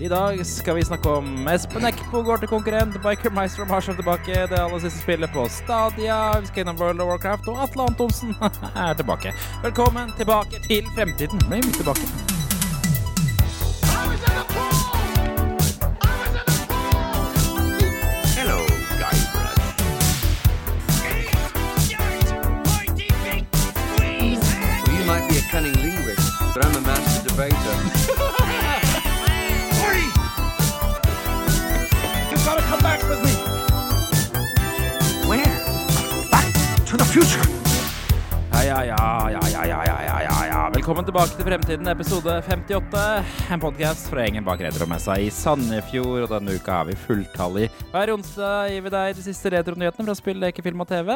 I dag skal vi snakke om Espen Eckbo går til konkurrent, Biker Meister og Marshall tilbake, det aller siste spillet på Stadia, vi skal innom World of Warcraft, og Atle Antonsen er tilbake. Velkommen tilbake til fremtiden. Bli med tilbake? Hello, Guybrush. You might be a cunning linguist, but I'm a master debater. Ja, ja, ja, ja, ja, ja, ja, ja, ja, ja. Velkommen tilbake til Fremtiden, episode 58. En podkast fra gjengen bak Retromessa i Sandefjord. Og denne uka har vi fulltallig. Hver onsdag gir vi deg de siste retronyhetene fra spill, leker, film og TV.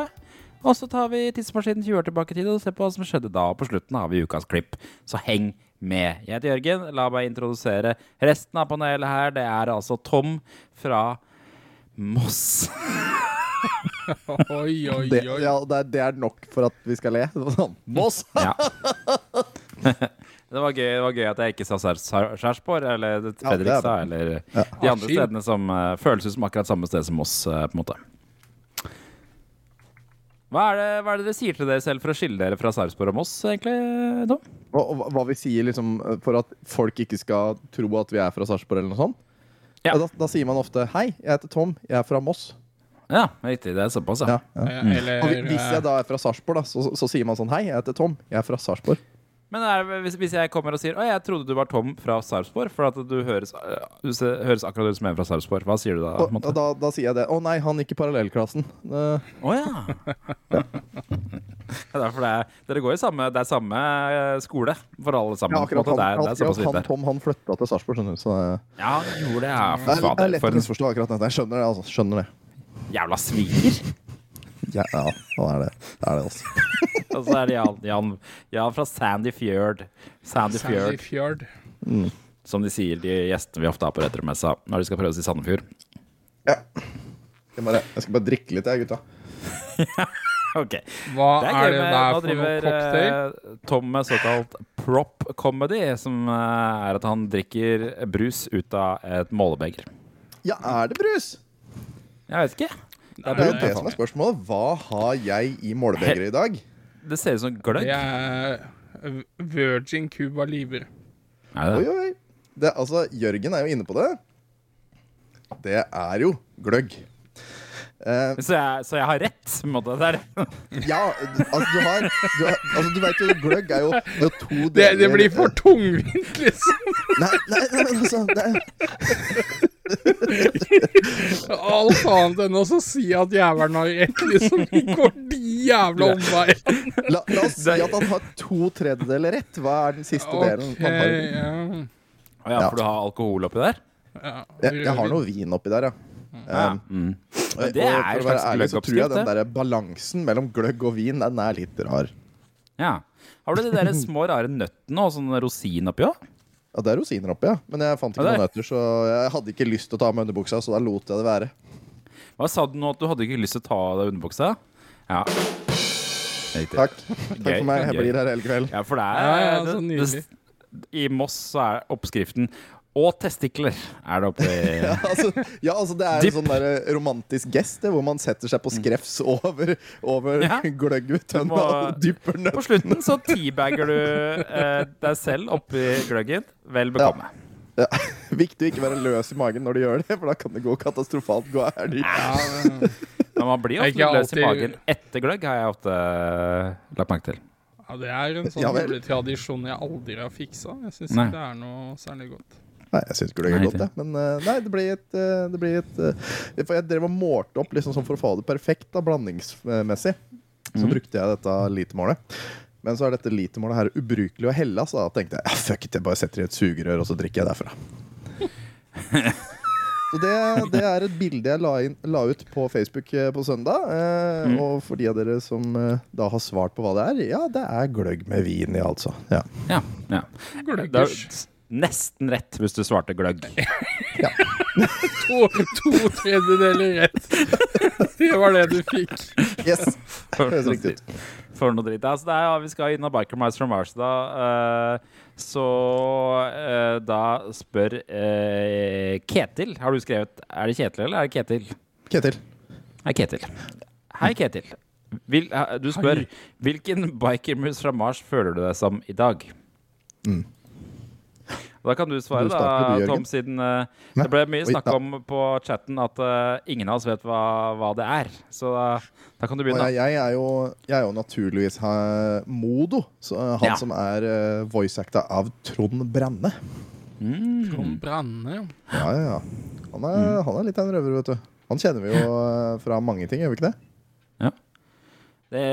Og så tar vi tidsmaskinen 20 år tilbake i tid og ser på hva som skjedde da. Og på slutten har vi ukas klipp. Så heng med. Jeg heter Jørgen. La meg introdusere resten av panelet her. Det er altså Tom fra Moss. Oi, oi, Det, oi. ja, det, er, det er nok for at vi skal le. Sånn. Moss! Ja. Det var, gøy, det var gøy at jeg ikke sa Skjærsborg eller det er Fredrikstad eller Ja. de andre stedene som uh, føles ut som akkurat samme sted som oss, uh, på en måte. Hva er, det, hva er det dere sier til dere selv for å skille dere fra Sarpsborg og Moss, egentlig, Tom? Og hva vi sier liksom for at folk ikke skal tro at vi er fra Sarpsborg eller noe sånt. Ja. Da, da sier man ofte 'Hei, jeg heter Tom. Jeg er fra Moss'. Ja, riktig. Det er såpass, ja. Ja, ja. Eh, Eller Og hvis jeg da er fra Sarpsborg, da, så, så sier man sånn 'Hei, jeg heter Tom. Jeg er fra Sarpsborg'. Men er, hvis, hvis jeg kommer og sier Å, jeg trodde du var Tom fra Sarpsborg, for at du høres, eh, du ser, høres akkurat ut som en fra Sarpsborg, hva sier du da? Og, da, da sier jeg det. 'Å nei, han gikk i parallellklassen'. Eh, oh, ja. Det er derfor det er, dere går i samme, det er samme eh, skole for alle sammen. ja, akkurat han, det er, det er akkurat han. Tom han flytta til Sarpsborg, skjønner du. Så Ja, gjorde det. Ja, det, er, det er lett å misforstå akkurat dette. Jeg skjønner det. altså. Skjønner det. Jævla sviger. Ja, ja det er det. Det er det, også. Og så er det Jan, Jan, Jan fra Sandy Fjord. Sandy Sandy Fjord, Fjord. som de sier, de gjestene vi ofte har på Retromessa når de skal prøve å si Sandefjord. Ja. Jeg, bare, jeg skal bare drikke litt, jeg, gutta. Ok. Hva Det er, er det der for noe driver cocktail? eh, Tom med såkalt prop comedy, som eh, er at han drikker brus ut av et målebeger. Ja, er det brus? Jeg vet ikke. Det Det er er jo det som er spørsmålet. Hva har jeg i målebegeret i dag? Det ser ut som gløgg. Det er Virgin Cuba Libre. Er Oi, det? oi. Det, altså, Jørgen er jo inne på det. Det er jo gløgg. Eh, Så, jeg, så jeg har rett, på en måte. Det er ja, altså du har Du, har, altså, du vet jo, gløgg er jo, er jo to Det, deler det blir for tungvint, liksom. Nei, nei, nei men altså det er, Alt annet enn å si at jævelen har rett, liksom. Vi går de jævla omveiene. la, la oss si at han har to tredjedeler rett. Hva er den siste delen han har? ja. Ja, for du har alkohol oppi der? ja. Jeg, jeg har noe vin oppi der, ja. Ja. Um, Mm. og, det er for å være slags ærlig så tror jeg den der balansen mellom gløgg og vin, den er litt rar. ja. Har du de der små, rare nøttene og sånn rosin oppi òg? Ja, det er rosiner oppi, ja. Men jeg fant ikke Ja, noen nøtter, så jeg hadde ikke lyst til å ta av meg underbuksa, så da lot jeg det være. Hva sa du nå at du hadde ikke lyst til å ta av deg underbuksa? Ja. Takk. Takk for meg. Jeg blir her hele kveld. Ja, for det er Ja, ja, så nydelig. I Moss så er oppskriften Og testikler er det oppi Ja, altså, ja, altså det er en sånn der romantisk gest hvor man setter seg på skrefs over, over Ja. gløgg-tønna og dypper På slutten så teabagger du eh, deg selv oppi gløggen. Vel bekomme. Ja. Viktig å ikke være løs i magen når du gjør det, for da kan det gå katastrofalt gærent. Ja, men- Men man blir ofte løs løs i magen etter gløgg, har jeg ofte eh, lagt merke til. ja, det er en sånn Ja tradisjon jeg aldri har fiksa. Jeg syns ikke det er noe særlig godt. Nei, jeg syns det er godt, jeg. Men eh, nei, det blir et, eh, det blir et eh, For jeg drev og målte opp liksom sånn for å få det perfekt da, blandingsmessig. Så mm. brukte jeg dette litermålet. Men så er dette litermålet her ubrukelig å helle, så da tenkte jeg ja, fuck it, jeg bare setter i et sugerør, og så drikker jeg derfra. Så det, det er et bilde jeg la, inn, la ut på Facebook på søndag. Eh, Mm. Og for de av dere som eh, da har svart på hva det er, ja, det er gløgg med vin i, altså. Ja. Ja, ja. Det Gløggers. Nesten rett hvis du svarte gløgg. To, to tredjedeler rett. Det var det du fikk. Yes. Høres riktig ut. For noe dritt. Altså, det er, ja, vi skal innom Biker Mice from Mars, da. Uh, så uh, da spør uh, Ketil Har du skrevet Er det Kjetil, eller er det Ketil? Ketil. Hei, Ketil. Hei, Ketil. Vil, du spør hvilken bikermus fra Mars føler du deg som i dag? Mm. Da kan du svare, Du da, du, Tom, siden uh, det ble mye snakk om på chatten at uh, ingen av oss vet hva, hva det er. Så da, da kan du begynne. jeg, jeg, er jo, jeg er jo naturligvis ha, Modo, så, eh, han Ja. som er uh, voice-acta av Trond Brenne. Mm. Trond Branne, ja. Ja, ja, ja. Han er, han er litt av en røver, vet du. Han kjenner vi jo fra mange ting, gjør vi ikke det? Det,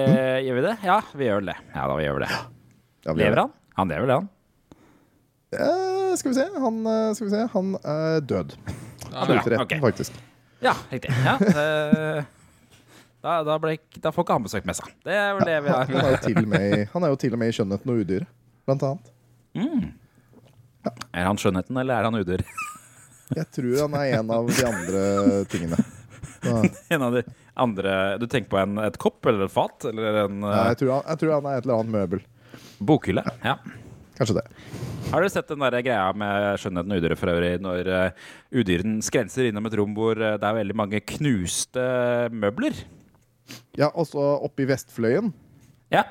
Gjør vi det? Ja, vi gjør vel det. Ja, da vi gjør vel det. Ja, vi Lever han? Han lever, det, han. Eh, skal vi se. Han, eh, skal vi se. han er død. Ja, Slutterett, ok. faktisk. Ja, riktig. Ja, da, da, ble, da får ikke han besøkt messa. Det er vel det vi Han er jo til og med, han er jo til og med i 'Skjønnheten og udyret', blant annet. Mm. Er han skjønnheten, eller er han udyr? Jeg tror han er en av de andre tingene. Ja. En av de andre Du tenker på en, et kopp eller et fat? Eller en ja, uh, jeg, tror han, jeg tror han er et eller annet møbel. bokhylle? Ja. Kanskje det. Har dere sett den der greia med skjønnheten og udyret for øvrig, når uh, udyren skrenser innom et rom hvor uh, det er veldig mange knuste møbler? Ja, også oppe i Vestfløyen. Ja.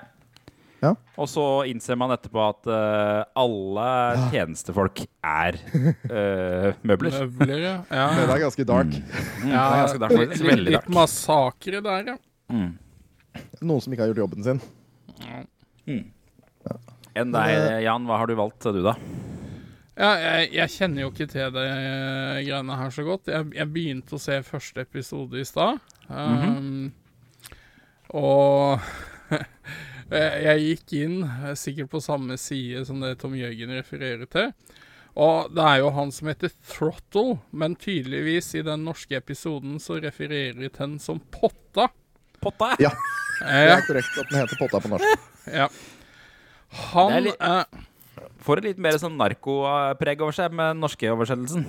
Ja. Og så innser man etterpå at uh, alle tjenestefolk er uh, møbler. Møbler, ja. ja. Det er ganske dark. Mm, det er ganske dark, faktisk. litt, Veldig litt massakre der, ja. Mm. Noen som ikke har gjort jobben sin. Enn deg, Jan. Hva har du valgt, du, da? Ja, jeg, jeg kjenner jo ikke til det eh, greiene her så godt. Jeg, jeg begynte å se første episode i stad. Um, Og jeg gikk inn eh, sikkert på samme side som det Tom Jørgen refererer til. Og det er jo han som heter Throttle, men tydeligvis i den norske episoden så refererer de til den som Potta. Potta? Ja, det er korrekt at den heter Potta på norsk. ja. Han er litt- uh, Får et litt mer sånn narkopreg over seg med den norske oversettelsen.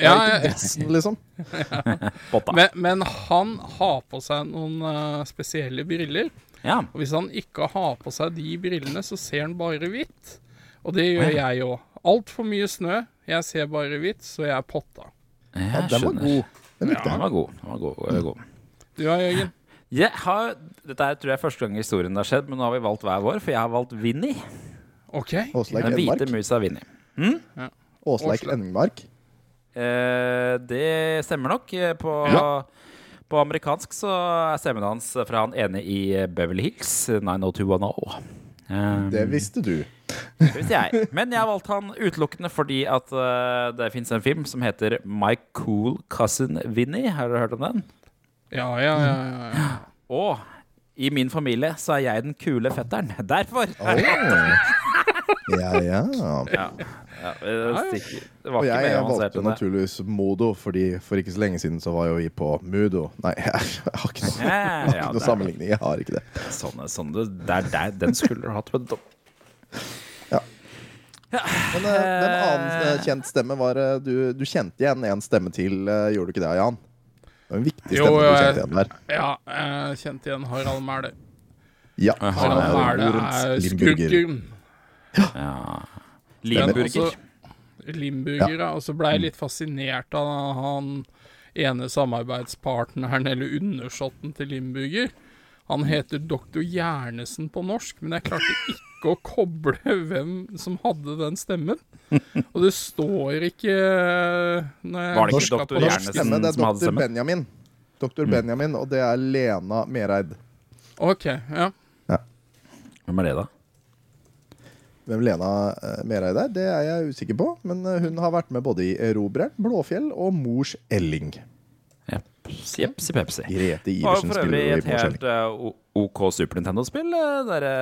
ja, ja, dressen, liksom. Men, men han har på seg noen uh, spesielle briller. Ja. Og hvis han ikke har på seg de brillene, så ser han bare hvitt. Og det gjør jeg òg. Altfor mye snø. Jeg ser bare hvitt, så jeg er potta. Jeg Ja, den var god. Den likte jeg. god. Den var god, den var god. Du da, Jørgen? Jeg har, dette er, tror jeg er første gang i historien det har skjedd, men nå har vi valgt hver vår, for jeg har valgt Vinni. Okay. Åsleik Den hvite musa Vinni. Åsleik Åsle- Enmark. Eh, det stemmer nok. På, På, på amerikansk så er stemmen hans fra han ene i eh, Beverly Hills, 90210. Um, Det visste du. Det visste jeg. Men jeg har valgt han utelukkende fordi at uh, det fins en film som heter My Cool Cousin Vinny. Har dere hørt om den? Ja, ja, ja. ja, ja. Og i min familie så er jeg den kule fetteren. Derfor! Oh. Ja, ja. Ja, ja, det, det var Og jeg, jeg valgte naturligvis Modo, fordi for ikke så lenge siden så var jo vi på Mudo. Nei, jeg har ikke noe, Ja, jeg har ikke noe sammenligning. Jeg har ikke det. Sånne, sånne, er der, den skulle du hatt. vet ja. Men eh, hvem annen eh, kjent stemme var det du, du kjente igjen en stemme til? eh, gjorde du ikke det, Jan? Det var en viktig Jo, du kjente igjen der. ja jeg kjente igjen Harald Mæhle. Ja, Ja, Harald Mæhle er skurken. Ja. Limburger. Limburger, ja. Og så ble jeg litt fascinert av han ene samarbeidspartneren, eller undersåtten til Limburger. Han heter Doktor Hjernesen på norsk, men jeg klarte ikke å koble hvem som hadde den stemmen. Og det står ikke når Var det ikke Doktor Hjernesen stemme, det er som hadde doktor? Benjamin. Doktor Benjamin, og det er Lena Mereid. OK, ja. Hvem er det, da? Hvem Lena eh, Mereid er, det er jeg usikker på. Men eh, hun har vært med både i Erobreren, Blåfjell og Mors Elling. Jepsi pepsi. Grete Det var Iversen for spiller øvrig jo i et Mors helt Elling. eh, o- OK Super Nintendo-spill. uh, Derre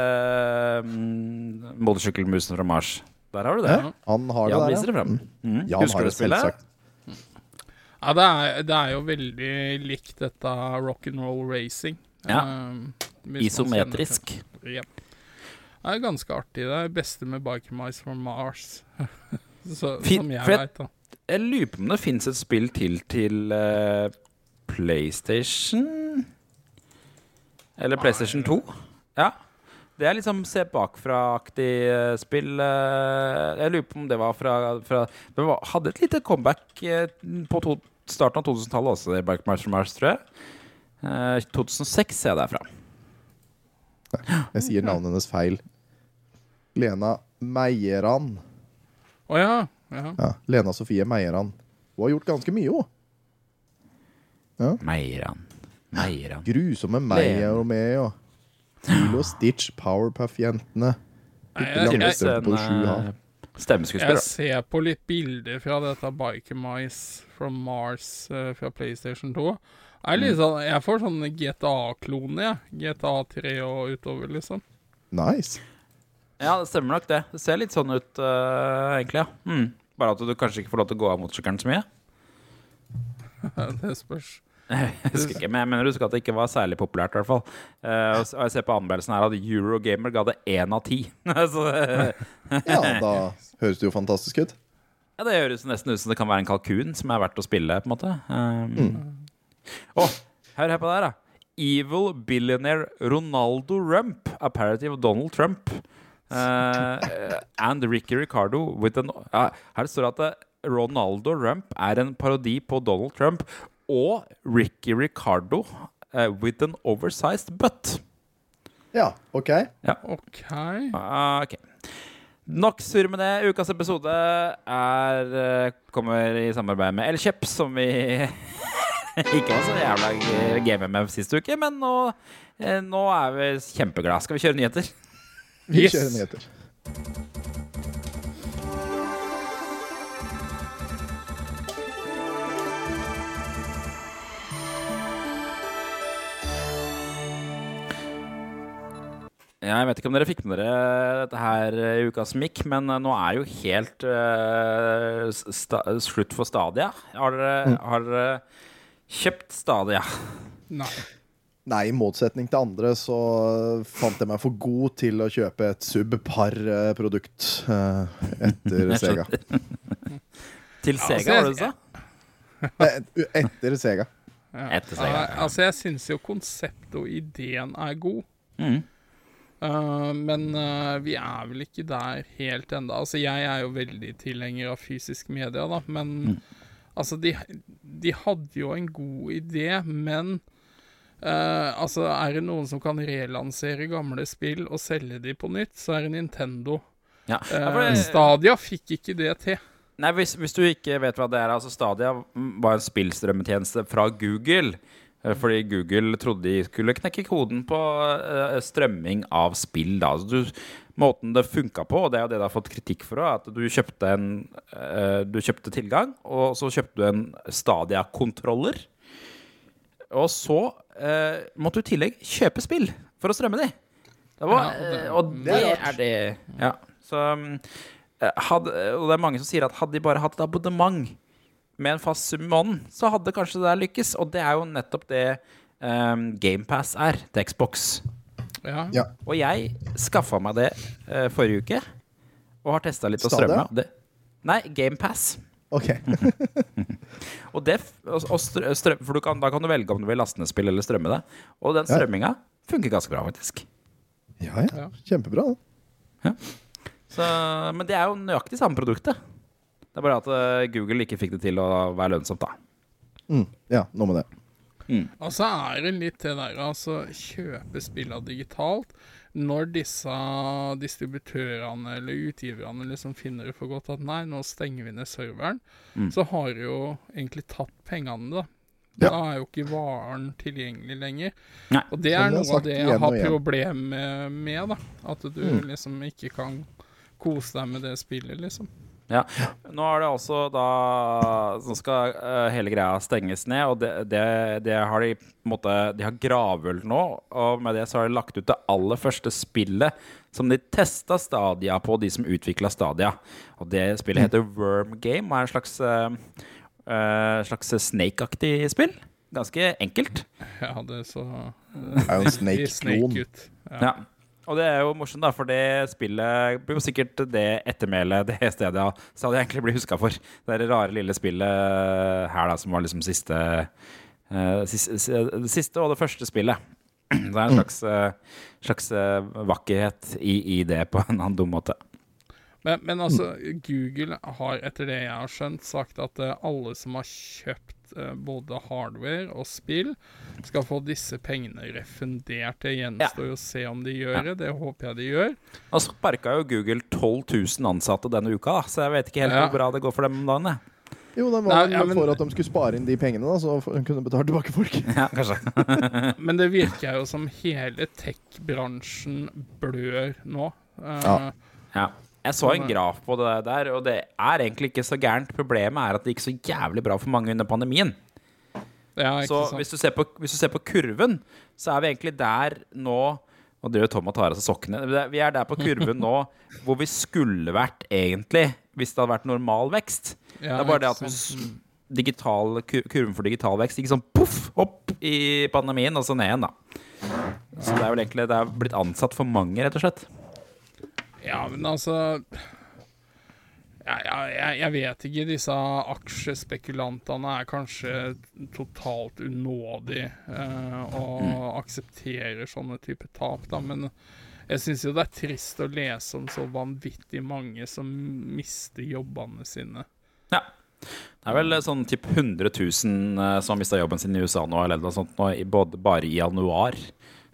uh, Motorsykkelmusen fra Mars. Der har du det. Ja, han har det Jan der, viser det frem. Mm. Jan Husker har det spillet? selvsagt. ja det, er, det er jo veldig likt dette rock'n'roll racing. Ja. Um, Isometrisk. Ja. Det er ganske artig. Det er det beste med Biker Mice from Mars. Så, Fin- som jeg veit, da. Jeg lurer på om det fins et spill til til eh, PlayStation Eller PlayStation 2. Ja. Det er liksom se bakfra-aktig eh, spill. eh, jeg lurer på om det var fra, fra Det var, hadde et lite comeback eh, på to, starten av 2000-tallet også, i Bike March Mars, tror jeg. Eh, 2006 ser jeg derfra. Jeg sier navnet hennes feil. Lena Meieran. Å ja. ja. Ja, Lena Sofie Meieran. Hun har gjort ganske mye, hun. Meiran. Meiran. Grusomme Meier og meg og Lilo Stitch, Powerpuff-jentene. Jeg, eh, jeg ser på litt bilder fra dette Biker Mice from Mars uh, fra PlayStation 2. Jeg, er sånn, jeg får sånn GTA-klone, jeg. GTA 3 og utover, liksom. Nice. Ja, det stemmer nok det. Det ser litt sånn ut, uh, egentlig, ja. Mm. Bare at du kanskje ikke får lov til å gå av motorsykkelen så mye. det spørs. Jeg husker ikke, men jeg mener du husker at det ikke var særlig populært, i hvert fall. Uh, og jeg ser på anmeldelsen her at Eurogamer ga det én av ti. Ja, da høres det jo fantastisk ut. ja, det høres nesten ut som det kan være en kalkun som er verdt å spille, på en måte. Um, Å, hør her på det her, da. Evil billionaire Ronaldo Rump, a parody of Donald Trump. Uh, and Ricky Ricardo with an uh, Her står det at Ronaldo Rump er en parodi på Donald Trump og Ricky Ricardo uh, with an oversized butt. Ja, OK. OK. Uh, okay. Nok surr med det. Ukas episode er, eh, kommer i samarbeid med Elkjøp, som vi ikke var så jævla game med sist uke. Men nå, eh, nå er vi kjempeglade. Skal vi kjøre nyheter? Vi Yes. kjører nyheter. Jeg vet ikke om dere fikk med dere dette her eh, i uka som gikk, men eh, nå er jo helt uh, slutt for Stadia. Har dere, har dere kjøpt Stadia? Nei. Nei, i motsetning til andre så fant jeg meg for god til å kjøpe et subpar-produkt uh, etter Sega. Til Sega, altså, var det du sa? Etter Sega. Ja. Etter Sega ja. Altså, jeg syns jo konseptet og ideen er god. Mm. Eh, men uh, vi er vel ikke der helt enda. Altså, jeg er jo veldig tilhenger av fysisk media, da, men altså, de, de hadde jo en god idé, men uh, altså, er det noen som kan relansere gamle spill og selge de på nytt, så er det Nintendo. Ja. Det- Stadia fikk ikke det til. Nei, hvis, hvis du ikke vet hva det er, altså Stadia var en spillstrømmetjeneste fra Google. Eh, Fordi Google trodde de skulle knekke koden på eh, strømming av spill. Da. Altså, du, måten det funka på, og det er jo det du har fått kritikk for, at du kjøpte, en, eh, du kjøpte tilgang, og så kjøpte du en Stadia-kontroller. Og så eh, måtte du i tillegg kjøpe spill for å strømme de. Det var, Ja, det- og det, Det er det Ja. Så mm, hadde, og det er mange som sier at hadde de bare hatt et abonnement med en fast sum i måneden, så hadde kanskje det der lykkes. Og det er jo nettopp det um, GamePass er til Xbox. Ja. Ja. Og jeg skaffa meg det uh, forrige uke, og har testa litt på strømme. Det, nei, GamePass. OK. Og det, og, og strø, strøm, for du kan, da kan du velge om du vil laste ned spill eller strømme det. Og den Ja. strømminga funker ganske bra, faktisk. Ja, ja. Ja. Kjempebra. da. Så, men det er jo nøyaktig samme produktet. Det er bare at eh, Google ikke fikk det til å være lønnsomt, da. Mm. Ja, noe med det. Og så er det litt det der, altså kjøpe spilla digitalt. Når disse distributørene eller utgiverne liksom finner det for godt at nei, nå stenger vi ned serveren, Mm. så har de jo egentlig tatt pengene, da. Ja. Da er jo ikke varen tilgjengelig lenger. Nei. Og det er noe av det jeg har problemer med, da. At du Mm. liksom ikke kan kose deg med det spillet, liksom. Ja. Nå er det altså da Så skal eh, hele greia stenges ned, og det, det, det har de på en måte De har gravøl nå, og med det så har de lagt ut det aller første spillet som de testa Stadia på, de som utvikla Stadia. Og det spillet heter Worm Game og er en slags uh, slags Snake-aktig spill. Ganske enkelt. Ja, det så Det er jo en Snake-klon. Snake. Ja. Ja. Og det er jo morsomt, da, for det spillet blir jo sikkert det ettermælet det stedet ja, så hadde jeg egentlig blitt huska for. Det der rare lille spillet her, da, som var liksom siste uh, siste, Det siste og det første spillet. Det er en slags, uh, slags eh, vakkerhet i, i det på en annen dum måte. Men, men altså, Google har etter det jeg har skjønt, sagt at alle som har kjøpt både hardware og spill, skal få disse pengene refundert. Det gjenstår jo å se om de gjør det. Det håper jeg de gjør. Nå sparka jo Google 12 000 ansatte denne uka, da, så jeg vet ikke helt Ja. hvor bra det går for dem om dagen. jeg. Jo, den var Nei, ja, men- for at de skulle spare inn de pengene, da, så de kunne betale tilbake folk. Ja, kanskje. Men det virker jo som hele tech-bransjen blør nå. Uh, Ja. Ja. Jeg så en graf på det der, og det er egentlig ikke så gærent. Problemet er at det gikk så jævlig bra for mange under pandemien. ja, ikke Så hvis du, ser på, hvis du ser på kurven, så er vi egentlig der nå Nå driver Tom og tar av seg sokkene. Vi er der på kurven nå hvor vi skulle vært egentlig hvis det hadde vært normal vekst. Ja, det er bare det at digital, kurven for digital vekst gikk sånn poff opp i pandemien, og så ned igjen, da. Så det er vel egentlig det er blitt ansatt for mange, rett og slett. Ja, men altså ja, jeg, jeg vet ikke. Disse aksjespekulantene er kanskje totalt unådige eh, og aksepterer sånne type tap, da. Men jeg syns jo det er trist å lese om så vanvittig mange som mister jobbene sine. Ja. Det er vel sånn typ 100 000 eh, som har mista jobben sin i USA nå, eller noe sånt, nå, både, bare i januar.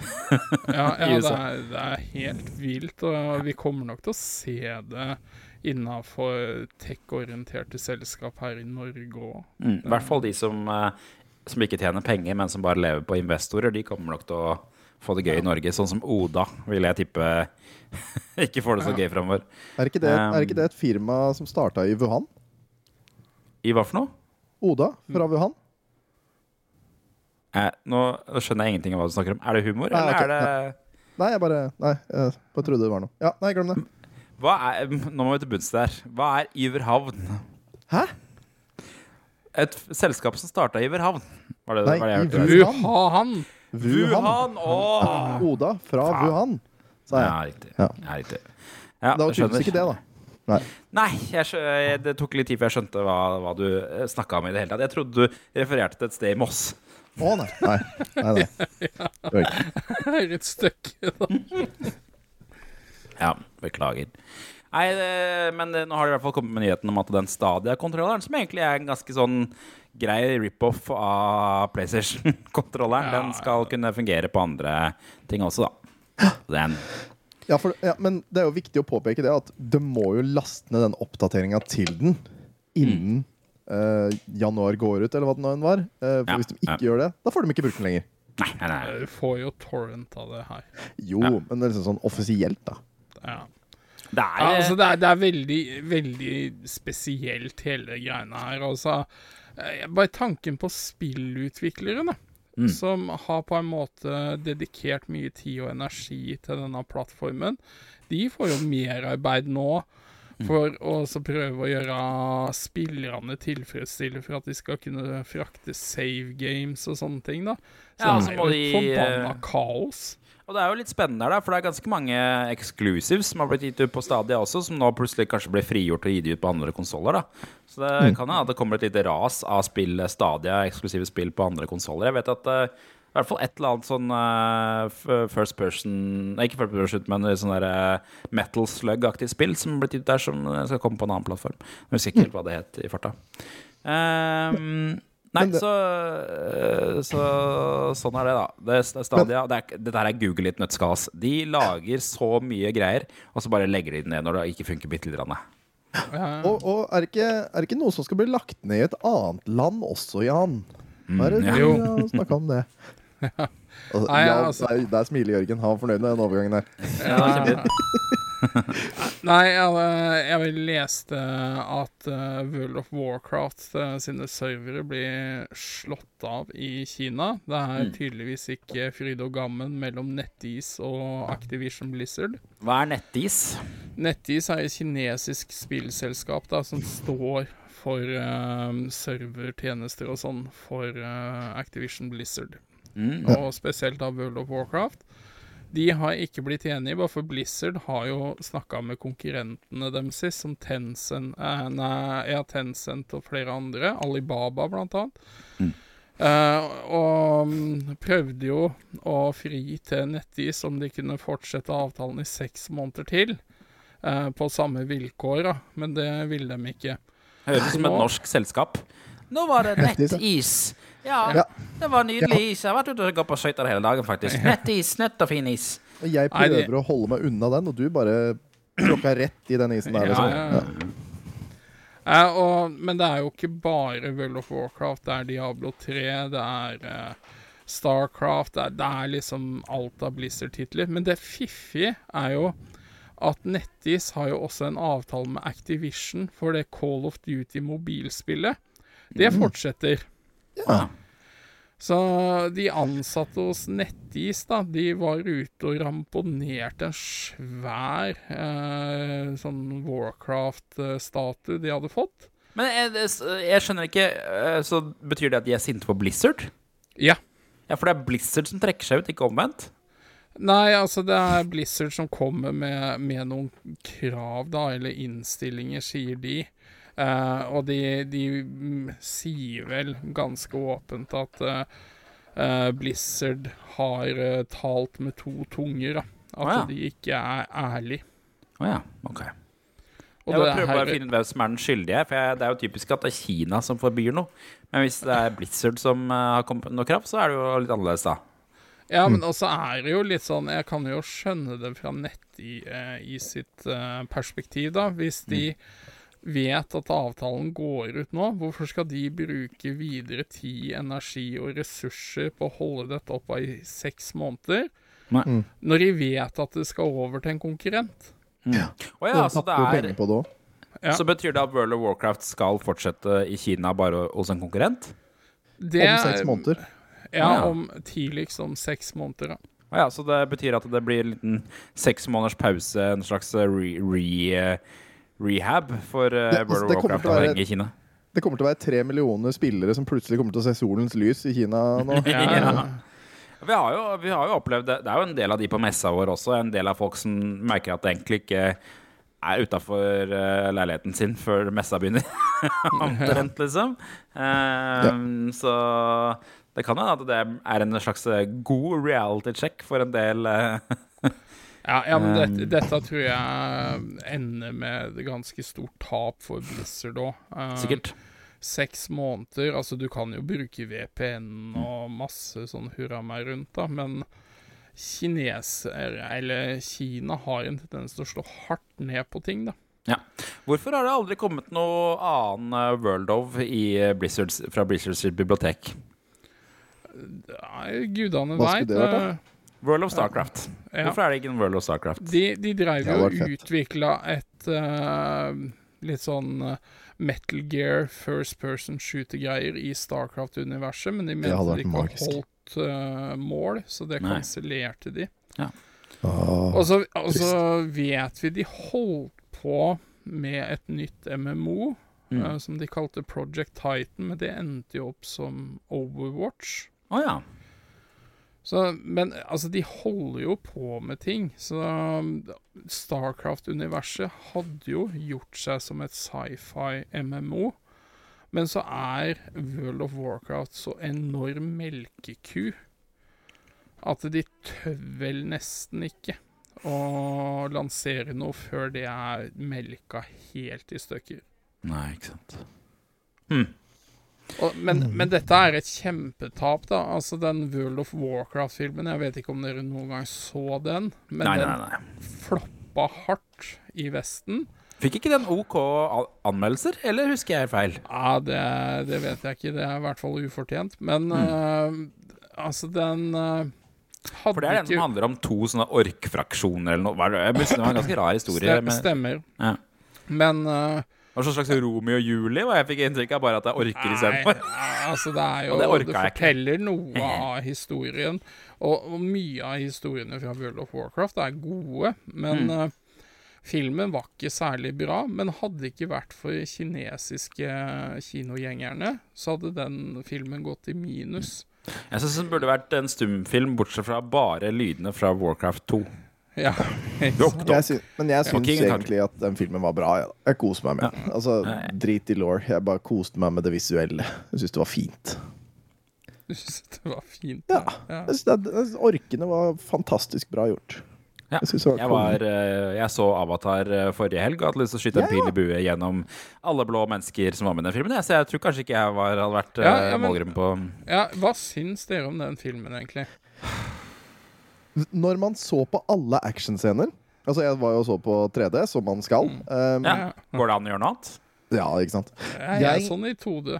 Ja, ja det, er, det er helt vilt, og vi kommer nok til å se det innafor tech-orienterte selskap her i Norge òg. Mm. I hvert fall de som, eh, som ikke tjener penger, men som bare lever på investorer. De kommer nok til å få det gøy i Norge. Sånn som Oda, vil jeg tippe ikke får det så gøy framover. Er ikke, det, Um, er ikke det et firma som starta i Wuhan? I hva for noe? Oda fra Wuhan? Eh, nå skjønner jeg ingenting av hva du snakker om. Er det humor, Nei, eller okay. er det Nei, jeg bare Nei, jeg bare trodde det var noe. Ja, nei, glem det. hva er, Nå må vi til bunns der. Hva er Iverhavn? Hæ? Et f- selskap som starta i Iverhavn. Var det, Nei, var det jeg hørte? Wuhan. Wuhan! Wuhan! Oda fra Faen. Wuhan, sa Ja, riktig. Ja. Ja, riktig. Ja, Det var skjønner. tydeligvis ikke det, da. Nei. Nei, jeg det tok litt tid før jeg skjønte hva, hva du snakka om i det hele tatt. Jeg trodde du refererte til et sted i Moss. Å nei. Nei, nei. nei. Det var ikke. er et stykke, da. Ja, beklager. Nei, det, men det, nå har det i hvert fall kommet med nyheten om at den Stadia-kontrolleren, som egentlig er en ganske sånn grei rip-off av PlayStation-kontrolleren, Ja, den skal kunne fungere på andre ting også, da. Den. Ja, for, ja, men det er jo viktig å påpeke det at du må jo laste ned den oppdateringa til den innen eh, januar går ut, eller hva det nå enn var. Uh, for Ja, hvis de ikke ja. gjør det, da får de ikke brukt den lenger. Nei, nei, nei. Du får jo torrent av det her. Jo, Ja. men det er liksom sånn offisielt, da. Ja. Det Ja, er altså det, er, det er veldig, veldig spesielt, hele greiene her. Altså, eh, bare tanken på spillutviklere, da. Mm. Som har på en måte dedikert mye tid og energi til denne plattformen. De får jo merarbeid nå. For å prøve å gjøre spillerne tilfredsstille for at de skal kunne frakte save games og sånne ting, da. Så Ja, det er må jo de, forbanna eh, kaos. Og det er jo litt spennende her, da, for det er ganske mange exclusives som har blitt gitt ut på Stadia også, som nå plutselig kanskje blir frigjort og gitt ut på andre konsoller. Så det Mm. kan hende at det kommer et lite ras av spill, Stadia, eksklusive spill på andre konsoller. Jeg vet at eh, i hvert fall et eller annet sånn uh, first person Nei, ikke first person, men sånn der uh, metal slug-aktig spill som blir blitt ut der, som eh, skal komme på en annen plattform. Jeg husker ikke helt hva det het i farta. Um, Nei, det- så, så sånn er det, da. Det, er Stadia, det er, dette her er Google litt et ass. De lager så mye greier, og så bare legger de det ned når det ikke funker bitte litt. grann. Ja. Og, og er, det ikke, er det ikke noe som skal bli lagt ned i et annet land også, Jan? Hva er det Mm, ja. snakka om det? Altså, Nei, ja, altså- der, der smiler Jørgen. Han var fornøyd med den overgangen der. Ja. Nei, jeg, jeg leste at eh, World of Warcraft eh, sine servere blir slått av i Kina. Det er Mm. tydeligvis ikke fryd og gammen mellom NetEase og Activision Blizzard. Hva er NetEase? NetEase er et kinesisk spillselskap da, som står for uh, servertjenester og sånn for uh, Activision Blizzard Mm. og spesielt av World of Warcraft. De har ikke blitt enige, bare for Blizzard har jo snakka med konkurrentene deres sist, som Tencent, eh, nei, ja, Tencent og flere andre. Alibaba, blant annet. Mm. Eh, og mm, prøvde jo å fri til NetEase om de kunne fortsette avtalen i seks måneder til. eh, på samme vilkår, da. Men det ville de ikke. Høres ut som et norsk selskap. Nå var det nettis. Ja, Ja. det var nydelig is. Jeg har vært ute og gått på skøyter hele dagen, faktisk. Nettis, nett og fin is. Jeg jeg Nei, det- prøver å holde meg unna den, og du bare tråkka rett i den isen der. Ja, Liksom. ja, ja. Eh, og, men det er jo ikke bare World of Warcraft. Det er Diablo 3, det er uh, Starcraft det er, det er liksom alt av Blizzard-titler. Men det fiffige er jo at NetEase har jo også en avtale med Activision for det Call of Duty-mobilspillet. Det fortsetter. Ja. Så de ansatte hos Nettis da, de var ute og ramponerte en svær eh, sånn Warcraft-statue de hadde fått. Men jeg, jeg skjønner ikke eh, Så betyr det at de er sinte på Blizzard? Ja. Ja, for det er Blizzard som trekker seg ut, ikke omvendt? Nei, altså det er Blizzard som kommer med, med noen krav, da, eller innstillinger, sier de. Eh, og de, de mm, sier vel ganske åpent at uh, eh, Blizzard har talt med to tunger, da. At oh, ja. de ikke er ærlige. Å ja, ok. Og Jeg prøver bare å finne ut hvem som er den skyldige. For jeg, Det er jo typisk at det er Kina som forbyr noe. Men hvis det er Blizzard som har kommet med noe krav, så er det jo litt annerledes, da. Ja, men også er det jo litt sånn Jeg kan jo skjønne det fra nett i, i sitt perspektiv, da. Hvis de vet at avtalen går ut nå, hvorfor skal de bruke videre tid, energi og ressurser på å holde dette oppe i seks måneder, Nei. Mm. når de vet at det skal over til en konkurrent? Å ja, De så det er på det òg. Ja. Så betyr det at World of Warcraft skal fortsette i Kina bare hos en konkurrent? Det, Om seks måneder. Ja, Ja. om tidligst om seks måneder. Da. Ah, ja, så det betyr at det blir en liten seks måneders pause, en slags re, re, eh, rehab for eh, Det- altså, World det of Warcraft å være- i Kina? Det kommer til å være tre millioner spillere som plutselig kommer til å se solens lys i Kina nå. Ja. Vi har, jo, vi har jo opplevd det. Det er jo en del av de på messa vår også. En del av folk som merker at det egentlig ikke er utafor leiligheten sin før messa begynner. Omtrent, liksom. Eh, Så det kan hende at det er en slags eh, god reality check for en del. Eh, Ja, ja, men dette, dette tror jeg ender med ganske stort tap for Blizzard òg. sikkert. Seks måneder Altså, du kan jo bruke VPN og masse sånn hurra meg rundt, da, men kineser, eller Kina, har en tendens til å slå hardt ned på ting, da. Ja. Hvorfor har det aldri kommet noe annen eh, World of i eh, Blizzards, fra Blizzards bibliotek? Nei, Gudene Hva skulle veit. det vært, da? World of Starcraft. Ja. Hvorfor er det ikke en World of Starcraft? De, de dreiv jo og utvikla et uh, litt sånn eh, Metal Gear first person shooter-greier i Starcraft-universet, men de mente de ikke magisk. holdt uh, mål, så det Nei. kansellerte de. Åh. Og så, og så vet vi de holdt på med et nytt MMO, Mm. Uh, som de kalte Project Titan, men det endte jo opp som Overwatch. Å ja. Så, men altså, de holder jo på med ting. Så Starcraft-universet hadde jo gjort seg som et sci-fi MMO. Men så er World of Warcraft så enorm melkeku at de tør vel nesten ikke å lansere noe før det er melka helt i stykker. Nei, ikke sant. Og, men, men dette er et kjempetap, da. Altså Den World of Warcraft-filmen, jeg vet ikke om dere noen gang så den, men Nei, den nei, nei. floppa hardt i Vesten. Fikk ikke den OK anmeldelser, eller husker jeg feil? Ja, det, det vet jeg ikke. Det er i hvert fall ufortjent. Men øh, altså, den uh, For det er den som handler om to sånne ork-fraksjoner eller noe. Det? Var en ganske rar historie. Ste- Men, Stemmer. Ja. Men øh, var sånn slags Romeo og Julie, hva jeg fikk inntrykk av. Bare at er orker istedenfor. altså det er jo Og det Det, orka jeg ikke. forteller noe av historien. Og, og mye av historiene fra World of Warcraft er gode, men Mm. uh, filmen var ikke særlig bra. Men hadde det ikke vært for kinesiske kinogjengerne, så hadde den filmen gått i minus. Jeg syns den burde vært en stumfilm, bortsett fra bare lydene fra Warcraft 2. Ja. Dok, dok. Jeg sy men jeg syns King egentlig at den filmen var bra. Jeg, jeg koste meg med den. Altså, drit i law. Jeg bare koste meg med det visuelle. Jeg syns det var fint. Du syns det var fint? Ja. ja. Jeg synes det, orkene var fantastisk bra gjort. Ja. Jeg var Jeg, var, eh, jeg så Avatar eh, forrige helg og hadde lyst til å skyte en Ja, pil i bue gjennom alle blå mennesker som var med i den filmen. Så jeg tror kanskje ikke jeg var, hadde vært eh, Ja, ja, målgruppen på ja. Hva syns dere om den filmen, egentlig? Når man så på alle actionscener Altså, jeg var jo så på 3D, som man skal. Um, Ja. Går det an å gjøre noe annet? ja, ikke sant? Jeg er sånn i 2D.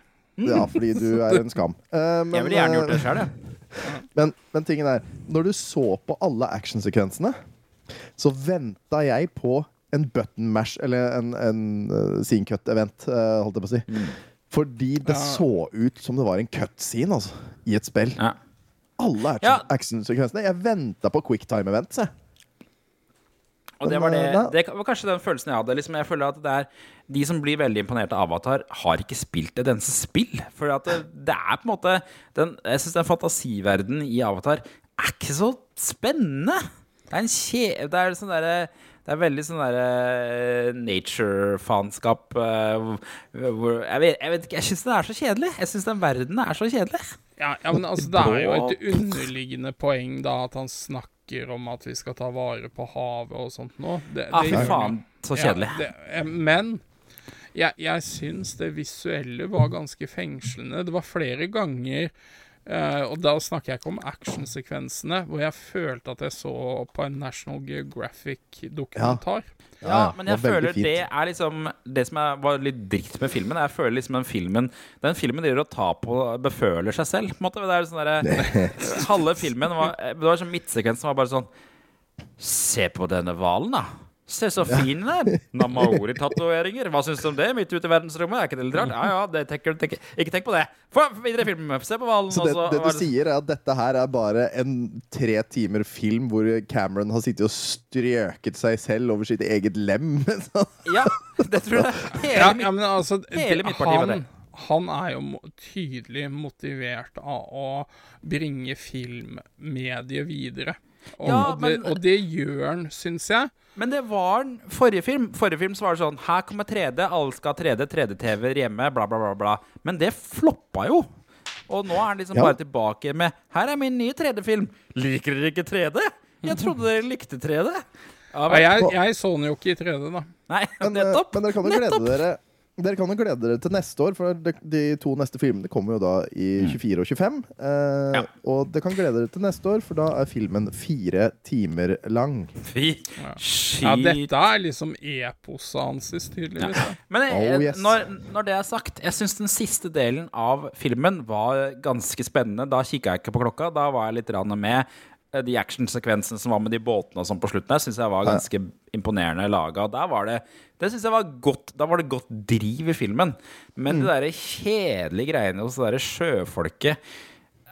Ja, fordi du er en skam. Uh, men, Jeg ville gjerne gjort det uh, sjøl, jeg. Men, men tingen er, når du så på alle actionsekvensene, så venta jeg på en button mash, eller en, en uh, scene cut-event, uh, holdt jeg på å si. Mm. Fordi det Ja. så ut som det var en cut-scene altså, i et spill. Ja. Alle actionsekvensene. Jeg venta på quicktime-events. jeg. Og det var, det, det var kanskje den følelsen jeg hadde. Liksom, jeg føler at det er De som blir veldig imponert av Avatar, har ikke spilt et eneste spill. For det, det er på en måte den, Jeg syns den fantasiverdenen i Avatar er ikke så spennende. Det er en kje... Det er sånn derre det er veldig sånn derre nature-faenskap eh, hvor- hvor Jeg vet, jeg vet ikke, jeg syns den er så kjedelig. Jeg syns den verdenen er så kjedelig. Ja, ja, men altså, det er jo et underliggende poeng da at han snakker om at vi skal ta vare på havet og sånt nå. Det, Ja, ah, fy faen, så kjedelig. Ja, det, eh, men jeg, jeg syns det visuelle var ganske fengslende. Det var flere ganger eh, og da snakker jeg ikke om actionsekvensene, hvor jeg følte at jeg så på en National Geographic-dokumentar. Ja, men jeg det var veldig føler fint. det er liksom Det som er, var litt dritt med filmen. Jeg føler liksom den filmen Den filmen driver og tar på beføler seg selv. På en måte. Det er sånn der, Halve filmen var Det var sånn midtsekvens som var bare sånn Se på denne hvalen, da. Se så fin den er. Namaori-tatoveringer. Hva syns du om det midt ute i verdensrommet? Er ikke det litt rart? Ja ja, det tenker, tenker. ikke tenk på det. Få videre i filmen. Se på hvalen. Så det, og så det du sier, er at dette her er bare en tre timer film hvor Cameron har sittet og strøket seg selv over sitt eget lem. Ja, det tror jeg. Hele Ja, ja, men altså hele det, mitt parti var han, han er jo tydelig motivert av å bringe filmmediet videre. Og, Ja, og, det, men- og det gjør han, syns jeg. Men det var den forrige film. Forrige film så var det sånn Her kommer 3D, alle skal ha 3D, 3D-TV hjemme, bla, bla, bla. bla Men det floppa jo. Og nå er han liksom Ja. bare tilbake med Her er min nye 3D-film. Liker dere ikke 3D? Jeg trodde dere likte 3D. Ja, Ja, jeg, jeg så den jo ikke i 3D, da. nei, Men, eh, nettopp. men dere kan jo glede dere dere kan jo glede dere til neste år, for de, de to neste filmene kommer jo da i 24 og 25. Eh, Mm. Ja. Og dere kan glede dere til neste år, for da er filmen fire timer lang. Fy Ja, ja dette er liksom eposet hans, tydeligvis. Ja. Men jeg, Oh, yes. når, når det er sagt, jeg syns den siste delen av filmen var ganske spennende. Da kikka jeg ikke på klokka. Da var jeg litt rann med. Eh, De actionsekvensene som var med de båtene og sånn på slutten der, syns jeg var ganske imponerende laga. Der var det Det synes jeg var godt Da var det godt driv i filmen. Men Mm. de derre kjedelige greiene hos det derre sjøfolket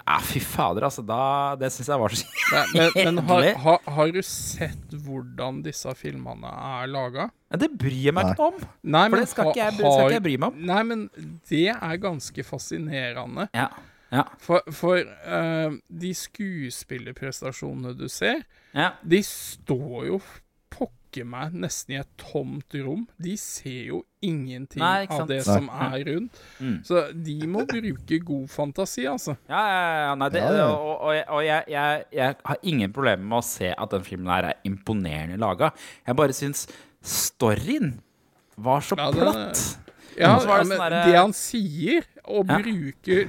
Ja, fy fader, altså. Da, det syns jeg var så kjedelig. men, men har, har, har du sett hvordan disse filmene er laga? Ja, det bryr jeg meg ikke om. Nei, For men det skal ha- ikke jeg, skal ikke jeg bry meg om. Nei, men det er ganske fascinerende. Ja. Ja. For, for uh, de skuespillerprestasjonene du ser, ja. de står jo pokker meg nesten i et tomt rom. De ser jo ingenting Nei, av det Nei. som er rundt. Mm. Så de må bruke god fantasi, altså. Ja, ja, ja, nei, det, Ja, ja. Og, og, jeg- og jeg, jeg, jeg har ingen problemer med å se at den filmen her er imponerende laga. Jeg bare syns storyen var så Ja, det- platt. Ja, så var ja, det men sånn det han sier, og Ja. bruker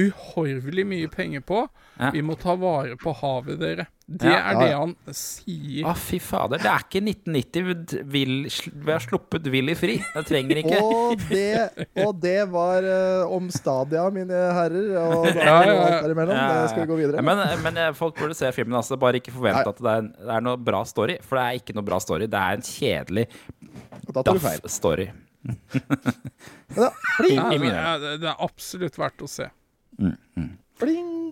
uhorvelig mye penger på Ja. Vi må ta vare på havet, dere. Det Ja. er Ja, det han sier. Å, fy fader. Det er ikke 1990 vil, vi har sluppet Willy fri. Det trenger ikke Og det, og det var uh, om Stadia, mine herrer. Og da, Ja, ja, ja. alt derimellom. Ja, Det skal vi gå videre. Men, men eh, folk burde se filmen. Altså. Bare ikke forvent at det er, en, det er noe bra story. For det er ikke noe bra story. Det er en kjedelig daff-story. Da, Ja, det, er, det er absolutt verdt å se. Pling.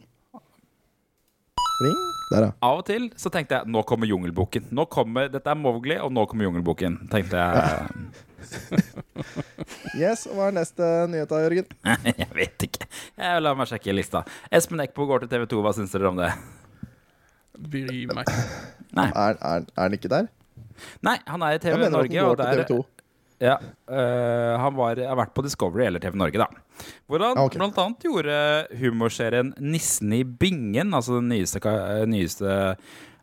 Bling. Der, ja. Av og til så tenkte jeg nå kommer Jungelboken. Nå kommer, Dette er Mowgli, og nå kommer Jungelboken. Tenkte jeg Yes, og Hva er neste nyhet, da, Jørgen? Jeg vet ikke. Jeg La meg sjekke lista. Espen Eckbo går til TV 2. Hva syns dere om det? Bry meg ikke. Er, er, er han ikke der? Nei, han er i TV Jeg mener at Norge. han går til TV 2. ja, Uh, han var, har vært på Discovery eller TV Norge, da. Hvor han okay. annet gjorde humorserien 'Nissen i bingen', altså den nyeste, nyeste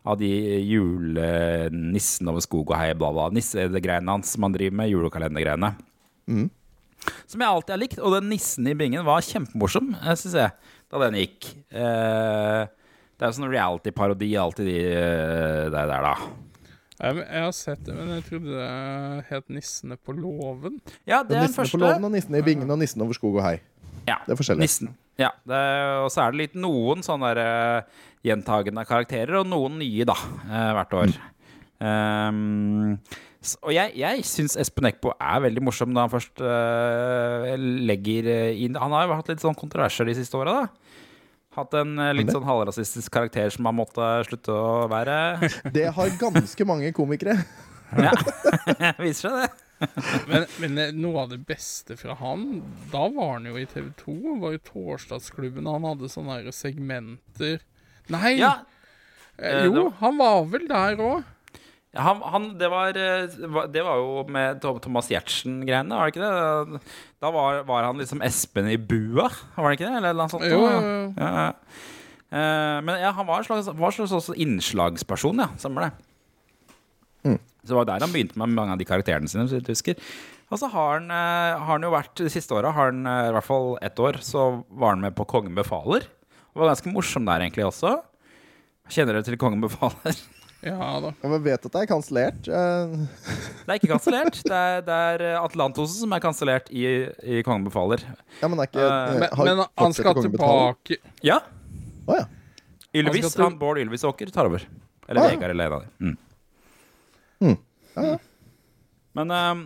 av de julenissen over skog og hei, bla, bla. Nissegreiene hans som han driver med, julekalendergreiene. Mm. Som jeg alltid har likt. Og den nissen i bingen var kjempemorsom, syns jeg, da den gikk. Uh, det er jo sånn reality-parodi, alltid de eh, der, der, da. Jeg, jeg har sett det, men jeg trodde det het 'Nissene på låven'. Ja, det er den Nissene på låven og Nissene i bingen og Nissen over skog og hei. Ja, Det er forskjellig. Nissen. Ja, det, og så er det litt noen sånne der, eh, gjentagende karakterer, og noen nye, da, eh, hvert år. Ehm, s- og jeg, jeg syns Espen Eckbo er veldig morsom når han først uh, legger inn Han har jo hatt litt sånn kontroverser de siste åra, da. Hatt en eh, litt sånn halvrasistisk karakter som har måttet slutte å være. Det har ganske mange komikere. Ja, viser seg det. Men, men eh, noe av det beste fra han, da var han jo i TV 2, var jo Torsdagsklubben. Han hadde sånne segmenter Nei! Ja, eh, jo, han var vel der òg. Han, han, det, var, eh, det var jo med Thomas Giertsen-greiene, var det ikke det? Da var, var han liksom Espen i bua, var det ikke det? Eller noe sånt? Jo, jo, jo. Ja. Eh, men ja, han var en slags, var en slags innslagsperson, ja. Stemmer det. Mm. Så det var der han begynte med mange av de karakterene sine. hvis du husker. Og så har han, eh, har han jo vært De siste åra, har han eh, i hvert fall ett år, så var han med på Kongen befaler. Og var ganske morsom der egentlig også. Kjenner dere til Kongen befaler? Ja da. Jeg vet at det er kansellert. Eh, Det er ikke kansellert. Det, det er eh, Atlantosen som er kansellert i, i Kongen befaler. Ja, men det er ikke eh, Men, men han skal tilbake Ja. Å ja. Ylvis, Han han Bård Ylvisåker tar over. Eller Ah, ja. Vegard eller en av dem. Mm. Mm. Ja, ja. Men uh,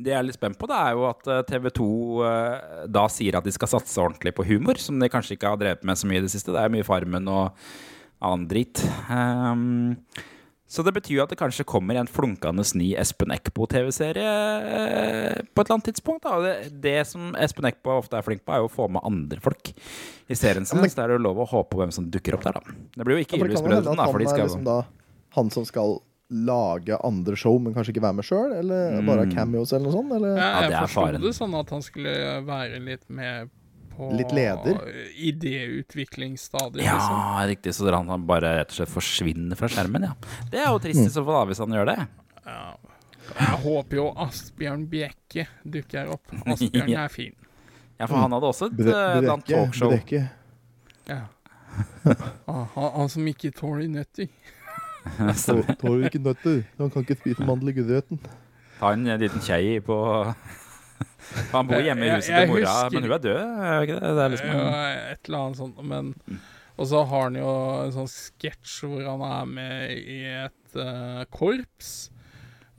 det jeg er litt spent på, det er jo at TV 2 da sier at de skal satse ordentlig på humor, som de kanskje ikke har drevet med så mye i det siste. Det er mye Farmen og annen dritt. Um, så det betyr jo at det kanskje kommer en flunkende ny Espen Eckbo-TV-serie eh, på et eller annet tidspunkt. Da. Det, det som Espen Eckbo ofte er flink på, er jo å få med andre folk i serien sin. Ja, men- Så det er jo lov å håpe på hvem som dukker opp der, da. Det blir jo ikke Ylvis-brødrene, da, for han de er skal liksom da han som skal lage andre show, men kanskje ikke være med sjøl? Eller bare ha cameos eller noe sånt? Eller? Ja, jeg ja, forsto det sånn at han skulle være litt med Litt leder? idéutviklingsstadiet, Ja, liksom. riktig. Så han han bare rett og slett forsvinner fra skjermen, ja. Det er jo trist i så fall, da, hvis han gjør det. Ja. Jeg håper jo Asbjørn Bjekke dukker opp. Asbjørn Ja. er fin. Ja, for han hadde også et Brekke, talkshow. Brekke. Ja. Ah, han, han som ikke tåler nøtter. Tå- Tåler ikke nøtter. Han kan ikke spise mandel i grøten. Ta en liten kjei på Han bor hjemme i Jeg- huset jeg til mora, husker- men hun er død. Ikke det? det er liksom, Ja, et eller annet sånt. Men Og så har han jo en sånn sketsj hvor han er med i et uh, korps.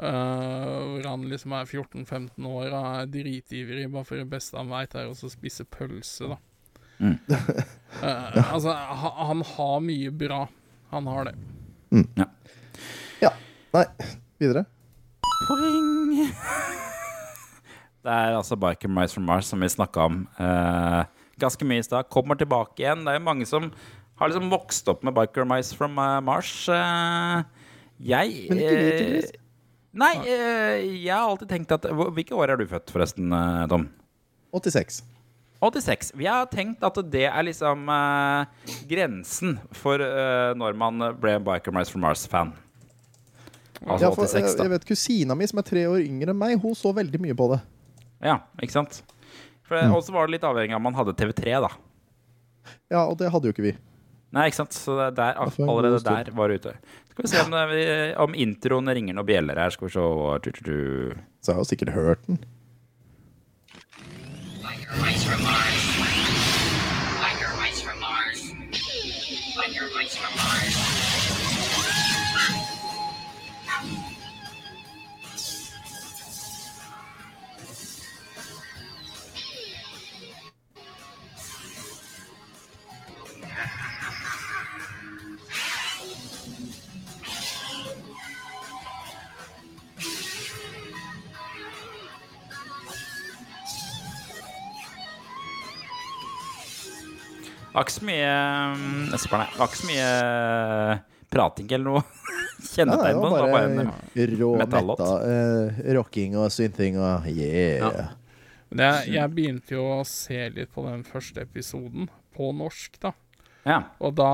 Uh, hvor han liksom er 14-15 år og er dritivrig. Bare for det beste han veit, er å spise pølse, da. Mm. uh, altså, ha, han har mye bra. Han har det. Ja, Nei, videre. Poing! Det er altså Biker Mice from Mars som vi snakka om eh, ganske mye i stad. Kommer tilbake igjen. Det er jo mange som har liksom vokst opp med Biker Mice from uh, Mars. Uh, jeg Men ikke vi, eh, tydeligvis. Nei, uh, jeg har alltid tenkt at Hvilke år er du født, forresten, eh, Tom? 86. 86. Vi har tenkt at det er liksom eh, grensen for eh, når man ble Biker Mice from Mars-fan. Altså Ja, for, 86, eh, da. jeg vet Kusina mi, som er tre år yngre enn meg, hun så veldig mye på det. Ja, ikke sant? For det- Og så var det litt avhengig av om man hadde TV3, da. Ja, og det hadde jo ikke vi. Nei, ikke sant? Så det er der, allerede der var det ute. Skal vi se om, det, vi- om introen ringer noen bjeller her. Skal vi se. Så jeg har jo sikkert hørt den. Var ikke så mye mm, Jeg var ikke så mye eh, prating eller noe kjennetegn på den. Det var bare en bare rå metallåt. eh, rocking og synting og yeah. Ja. Men jeg, jeg begynte jo å se litt på den første episoden, på norsk, da. Ja. Og da,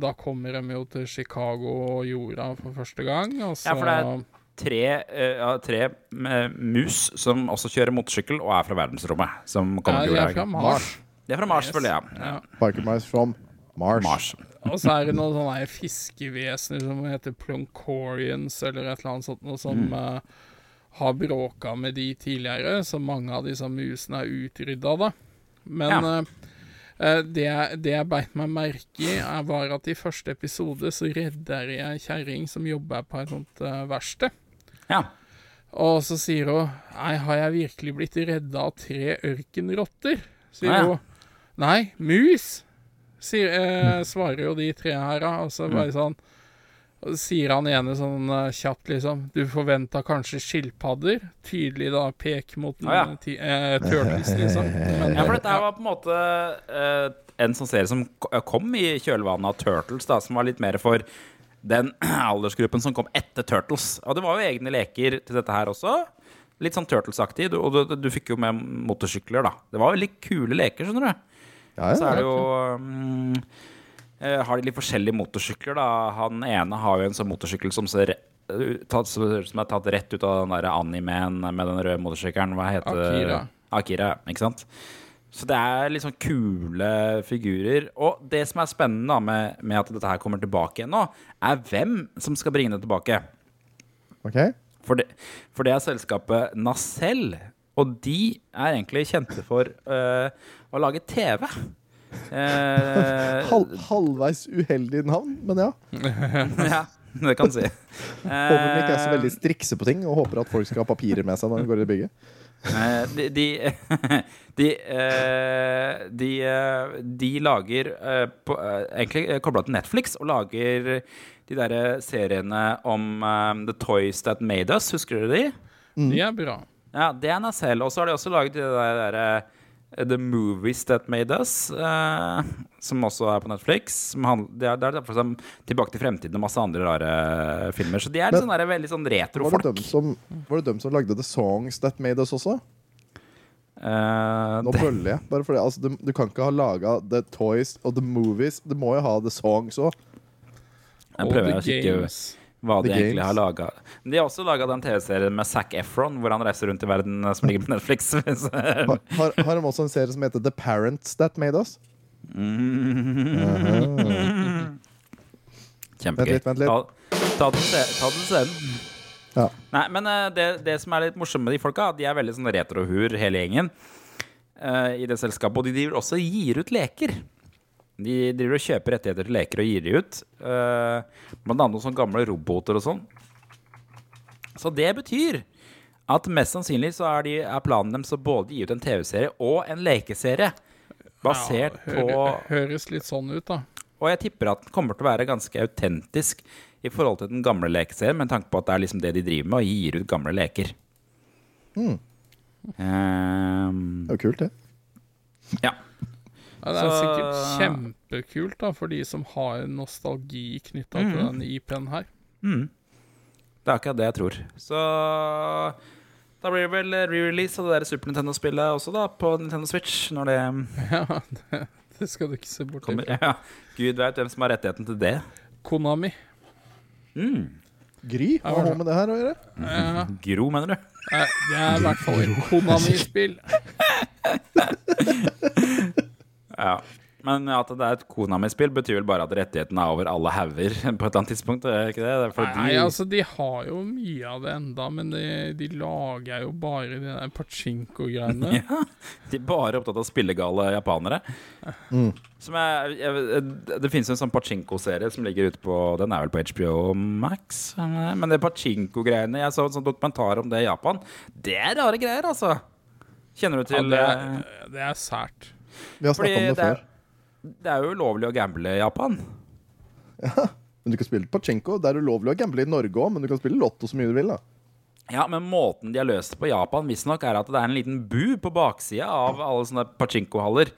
da kommer de jo til Chicago og jorda for første gang. Og så, Ja, for det er- Tre, uh, tre mus som også kjører motorsykkel og er fra verdensrommet. Som ja, kommer til de Jeg er fra Mars. De er fra Mars, selvfølgelig, ja. Ja. Mars from Mars. Mars. Og så er det noen sånne fiskevesener som heter Ploncorians eller et eller annet sånt, noe som eh, har bråka med de tidligere, så mange av disse musene er utrydda, da. Men Ja. eh, eh, det, jeg- det jeg beit meg merke i, er, var at i første episode så redder jeg ei kjerring som jobber på et sånt uh, verksted. Ja. Og så sier hun Nei, har jeg virkelig blitt redda av tre ørkenrotter? Sier Ja. hun. Nei, mus, sier, eh, svarer jo de tre her, da. Og så Mm. bare sånn og så sier han ene sånn uh, kjapt, liksom Du forventa kanskje skilpadder? Tydelig da pek mot ah, ja. eh, ti, eh, turtles, liksom. Men, ja, for dette her var på en måte eh, en sånn serie som kom i kjølvannet av Turtles, da, som var litt mer for den aldersgruppen som kom etter Turtles. Og det var jo egne leker til dette her også. Litt sånn Turtles-aktig. Du, og du, du fikk jo med motorsykler, da. Det var veldig kule leker, skjønner du. Ja, Så er det jo eh, Har de litt forskjellige motorsykler, da. Han ene har jo en sånn motorsykkel som ser tatt, som er tatt rett ut av den der animeen med den røde motorsykkelen. Hva heter det? Akira. Akira, ikke sant? Så det er litt sånn kule figurer. Og det som er spennende da med, med at dette her kommer tilbake igjen nå, er hvem som skal bringe det tilbake. Ok. For det, for det er selskapet Nacelle, og de er egentlig kjente for øh, å lage TV. Eh, Hal halvveis uheldig navn, men ja. ja, det kan du si. Håper de ikke er så veldig strikse på ting og håper at folk skal ha papirer med seg når de går i bygget. Eh, de de, de, eh, de, eh, de lager eh, på, eh, Egentlig kobla til Netflix og lager de derre seriene om eh, The Toys That Made Us. Husker dere de? De er bra. Ja, det er. Og så har de også laget de der, der eh, The Movies That Made Us, eh, som også er på Netflix. Det er, det er derfor som Tilbake til fremtiden og masse andre rare filmer. Så de er Men- sånne der, veldig sånn retro Var var det dem som lagde The Songs That Made Us også? Eh, Nå bøller jeg. Bare fordi, altså, du, du kan ikke ha laga The Toys og The Movies. Du må jo ha The Songs òg. jeg prøver å kikke Games. The de egentlig Games. har laga. De har også laga den TV-serien med Zac Efron, hvor han reiser rundt i verden, eh, som ligger på Netflix. Har, har, har de også en serie som heter The Parents That Made Us? Kjempegøy. Vent litt, vent litt. Ta, ta den se- ta den scenen. Ja. Nei, men eh, det, det som er litt morsomt med de folka, de er veldig sånn retrohur, hele gjengen, eh, i det selskapet. Og de driver også og gir ut leker. De driver og kjøper rettigheter til leker og gir de ut. eh, blant annet noen sånne gamle roboter og sånn. Så det betyr at mest sannsynlig så er, de, er planen deres å både gi ut en TV-serie og en lekeserie. Basert Ja, på Høres litt sånn ut, da. og jeg tipper at den kommer til å være ganske autentisk i forhold til den gamle lekeserien, med tanke på at det er liksom det de driver med, og gir ut gamle leker. Mm. Um, Det er jo kult, det. ja. Ja, det er Så- sikkert kjempekult da, for de som har nostalgi knytta til Mhm. den IP-en her. Mm. Det er akkurat det jeg tror. Så da blir det vel re-release av det der Super Nintendo-spillet også, da, på Nintendo Switch, når det Ja, det, det skal du ikke se bort kommer. fra. Ja. Gud vet hvem som har rettigheten til det. Konami. Mm. Gry, hva har hun med det her å gjøre? Ja, Gro, mener du? eh, det er i hvert fall et Konami-spill. Ja. Men at det er et Konami-spill, betyr vel bare at rettighetene er over alle hauger på et eller annet tidspunkt? Er ikke det? det er Nei, altså, de har jo mye av det enda, men de, de lager jo bare de der pachinko-greiene. Ja, de er bare opptatt av spillegale japanere. Som er, jeg, det finnes en sånn pachinko-serie som ligger ute på Den er vel på HBO Max? Men det pachinko-greiene Jeg så en sånn dokumentar om det i Japan. Det er rare greier, altså. Kjenner du Ja, til det, eh, er, det er sært. Vi har snakka om det det er, før. det er jo ulovlig å gamble i Japan. Ja, Men du kan spille pachinko. Det er ulovlig å gamble i Norge òg, men du kan spille lotto så mye du vil. da Ja, men måten de har løst det på i Japan, visstnok, er at det er en liten bu på baksida av alle sånne pachinko-haller.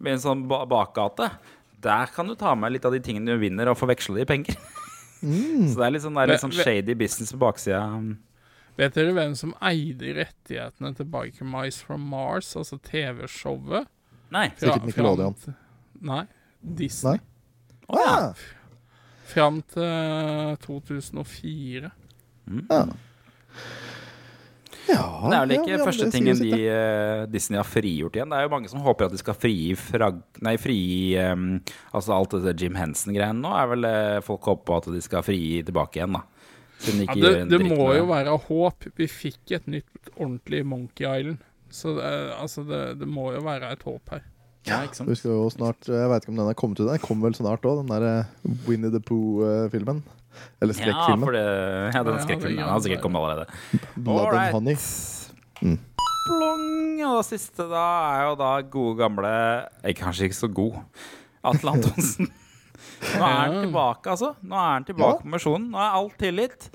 med en sånn ba bakgate, der kan du ta med litt av de tingene du vinner, og forveksle det i penger. Så det er litt sånn, det er litt sånn shady business på baksida. Vet dere hvem som eide rettighetene til Biker Mice from Mars, altså TV-showet? Nei. Sikkert Nickelodeon. fram Nei. Disney. Nei. Å ja. Fram til 2004. ja. Ja, Det er vel ikke ja, første det tingen de, det. eh, Disney har frigjort igjen. Det er jo mange som håper at de skal frigi frag... Nei, frigi um, Altså alt dette Jim Henson-greiene nå er vel uh, folk håper på at de skal frigi tilbake igjen, da. De Ja, det, gjør en det dritt må med jo være håp. Vi fikk et nytt ordentlig Monkey Island. Så det, altså det, det må jo være et håp her. Ja, ikke sant? Vi skal jo snart Jeg vet ikke om den er kommet ut. Den kommer vel snart òg, den der eh, Winnie the Pooh-filmen. Eller Ja, skrekkfilmen. for det, ja, Ja, den skrekkfilmen gjør har sikkert kommet allerede. Blood Alright. and Honey. Plong! Og det siste da er jo da gode gamle eh, Kanskje ikke så god. Atle Antonsen. Nå er han tilbake, altså. Nå er han tilbake Ja. på misjonen. Nå er alt tillit.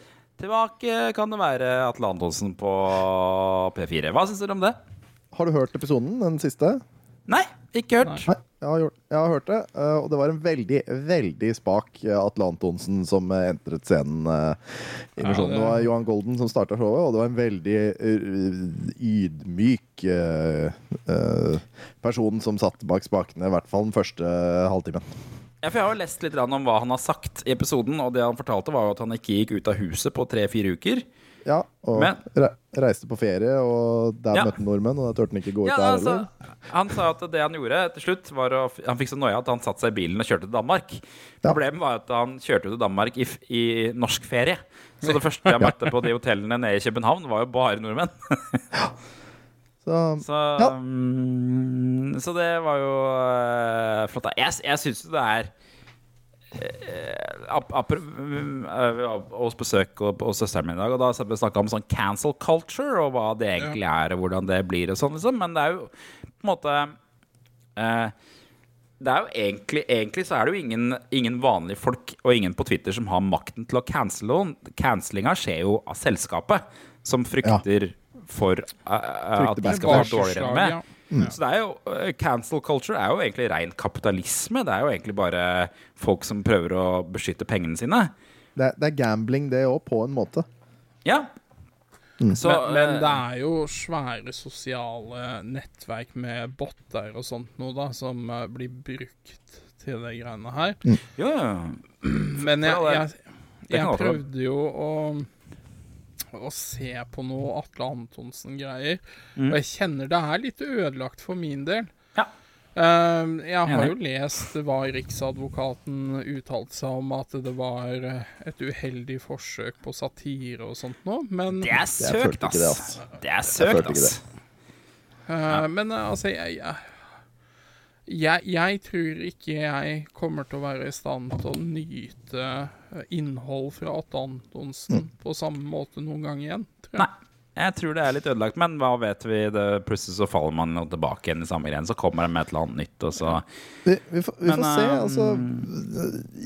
Tilbake kan det være Atle Antonsen på P4. Hva syns dere om det? Har du hørt episoden, den siste? Nei, ikke hørt. Nei, jeg har, gjort, jeg har hørt det. eh, og det var en veldig, veldig spak eh, Atle Antonsen som eh, entret scenen i Ja, det- det... var Johan Golden som starta showet, og det var en veldig ydmyk person som satt bak spakene, i hvert fall den første halvtimen. Ja, for jeg har jo lest litt om hva han har sagt i episoden, og det han fortalte, var jo at han ikke gikk ut av huset på tre-fire uker. Ja, og Men- re reiste på ferie, og der Ja. møtte han nordmenn, og da turte han ikke gå ut Ja, der altså, heller. han sa at det han gjorde til slutt, var å Han fikk så noia at han satte seg i bilen og kjørte til Danmark. Ja. Problemet var at han kjørte til Danmark i, i norsk ferie. Så det første jeg møtte på de hotellene nede i København, var jo bare nordmenn. Så, Så, Ja. mm, så det var jo uh, flott. Jeg, jeg syns jo det er hos besøk og- hos søsteren min i dag, og da snakka vi om sånn cancel culture, og hva det egentlig er, og hvordan det blir, og sånn, liksom. Men det er jo på en måte eh, det er jo egentlig, egentlig så er det jo ingen, ingen vanlige folk og ingen på Twitter som har makten til å cancele noen. Cancelinga skjer jo av selskapet, som frykter for eh, at de skal være dårligere med. ja. Så det er jo, uh, cancel culture er jo egentlig ren kapitalisme. Det er jo egentlig bare folk som prøver å beskytte pengene sine. det, er- det er gambling, det òg, på en måte. Ja. Så, men, men det er jo svære sosiale nettverk med botter og sånt noe, da, som blir brukt til de greiene her. Mm. Ja, ja. Men jeg, jeg, jeg, jeg prøvde jo å å se på noe Atle Antonsen-greier. Mm. Og jeg kjenner det er litt ødelagt for min del. Ja. Uh, jeg har jo lest hva Riksadvokaten uttalte seg om, at det var eh, et uheldig forsøk på satire og sånt noe. Men, Det er søkt, ass. det, ass. ass. Det er søkt, ass. Uh, men uh, altså, jeg, jeg, jeg Jeg tror ikke jeg kommer til å være i stand til å nyte eh, innhold fra Atte Antonsen på samme måte noen gang igjen. Tror jeg. Nei. Jeg tror det er litt ødelagt, men hva vet vi? Det, plutselig så faller man tilbake igjen i samme greien. Så kommer det med et eller annet nytt, og så Vi, vi, får, vi Men, får se. eh, Altså,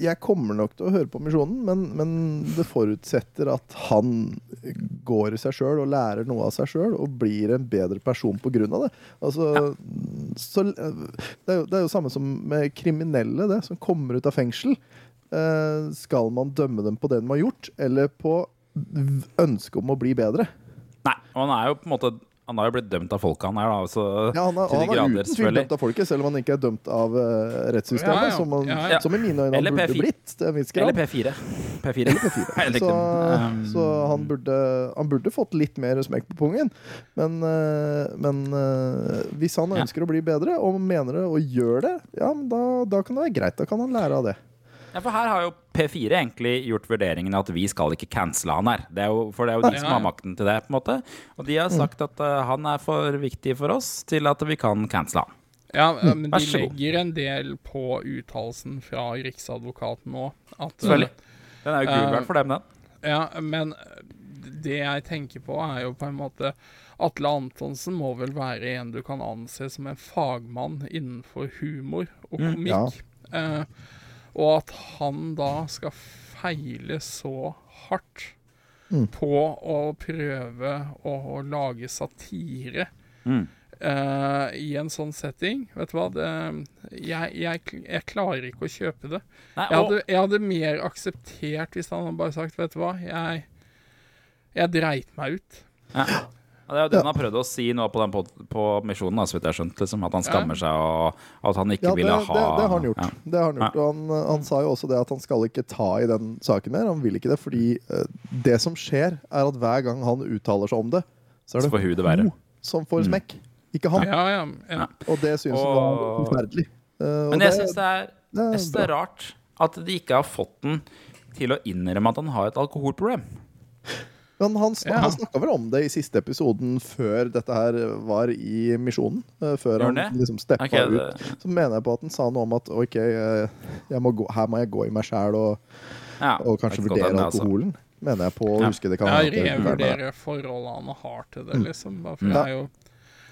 jeg kommer nok til å høre på Misjonen, men, men det forutsetter at han går i seg sjøl og lærer noe av seg sjøl og blir en bedre person på grunn av det. Altså, så, det, er jo, det er jo samme som med kriminelle, det, som kommer ut av fengsel. Eh, skal man dømme dem på det de har gjort, eller på ønsket om å bli bedre? Nei. Og han er jo på en måte Han har jo blitt dømt av folket, han her. da. Så Ja, han er, han er grader, uten tvil dømt av folket, selv om han ikke er dømt av uh, rettssystemet, Ja, ja. Som, han, Ja, ja. som i mine øyne han burde blitt. Eller P4. P4. Eller P4. Så. Um, så han, burde, han burde fått litt mer smekk på pungen. Men, uh, men uh, hvis han Ja. ønsker å bli bedre, og mener det og gjør det, ja, da, da kan det være greit. Da kan han lære av det. Ja, for her har jo P4 egentlig gjort vurderingen at vi skal ikke cancele han her. Det er jo, for det er jo de Ja, som har makten til det, på en måte. Og de har sagt at uh, han er for viktig for oss til at vi kan cancele han. Ja, eh, men de legger en del på uttalelsen fra Riksadvokaten nå. At, eh, Selvfølgelig. Den er jo Eh, uh, for dem, den. Ja, men det jeg tenker på, er jo på en måte Atle Antonsen må vel være en du kan anse som en fagmann innenfor humor og Mm, komikk. Eh, og at han da skal feile så hardt Mm. på å prøve å, å lage satire Mm. uh, i en sånn setting, vet du hva det, jeg, jeg, jeg klarer ikke å kjøpe det. Nei, Jeg hadde, jeg hadde mer akseptert hvis han hadde bare sagt Vet du hva, jeg, jeg dreit meg ut. ja. Det er jo det han har prøvd å si nå på, den pod på misjonen, da, så vidt jeg har skjønt. Liksom, at han skammer seg, og at han ikke Ja, det, ville det, ha det har han gjort. Ja. Det har han, gjort. Og han, han sa jo også det at han skal ikke ta i den saken mer. Han vil ikke det, fordi eh, det som skjer, er at hver gang han uttaler seg om det, så er det får hun det hun som får smekk, ikke han. Ja, ja, ja. Og det synes han Og- var forferdelig. Uh, Men jeg syns det, er- det jeg synes det er rart at de ikke har fått den til å innrømme at han har et alkoholproblem. Men han, snak, Ja. han snakka vel om det i siste episoden før dette her var i misjonen. eh, Før han liksom steppa okay, ut. Så mener jeg på at han sa noe om at ok, eh, jeg må gå, her må jeg gå i meg sjæl og, Ja, og kanskje vurdere kan alkoholen. altså. Mener jeg på å Ja. huske det kan Ja, revurdere forholdet han har til det, Mm. liksom. For Ja. det, er jo,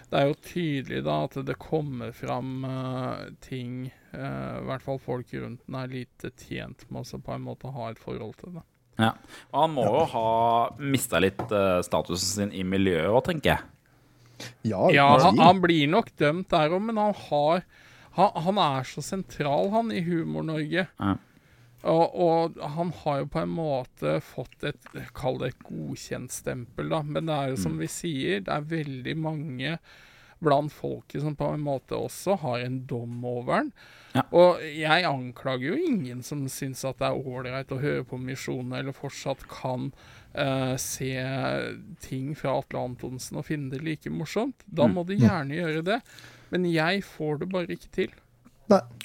det er jo tydelig da at det kommer fram uh, ting uh, I hvert fall folk rundt den er lite tjent med å på en måte ha et forhold til det. Ja. Og han må jo ha mista litt uh, statusen sin i miljøet òg, tenker jeg. Ja, Ja, han, han blir nok dømt der òg, men han har han, han er så sentral, han, i Humor-Norge. Ja. Og, og han har jo på en måte fått et Kall det et godkjentstempel, da. Men det er jo Mm. som vi sier, det er veldig mange blant folket som på en måte også har en dom over den. Ja. Og jeg anklager jo ingen som syns at det er ålreit å høre på Misjonen, eller fortsatt kan uh, se ting fra Atle Antonsen og finne det like morsomt. Da Mm. må de gjerne gjøre det. Men jeg får det bare ikke til.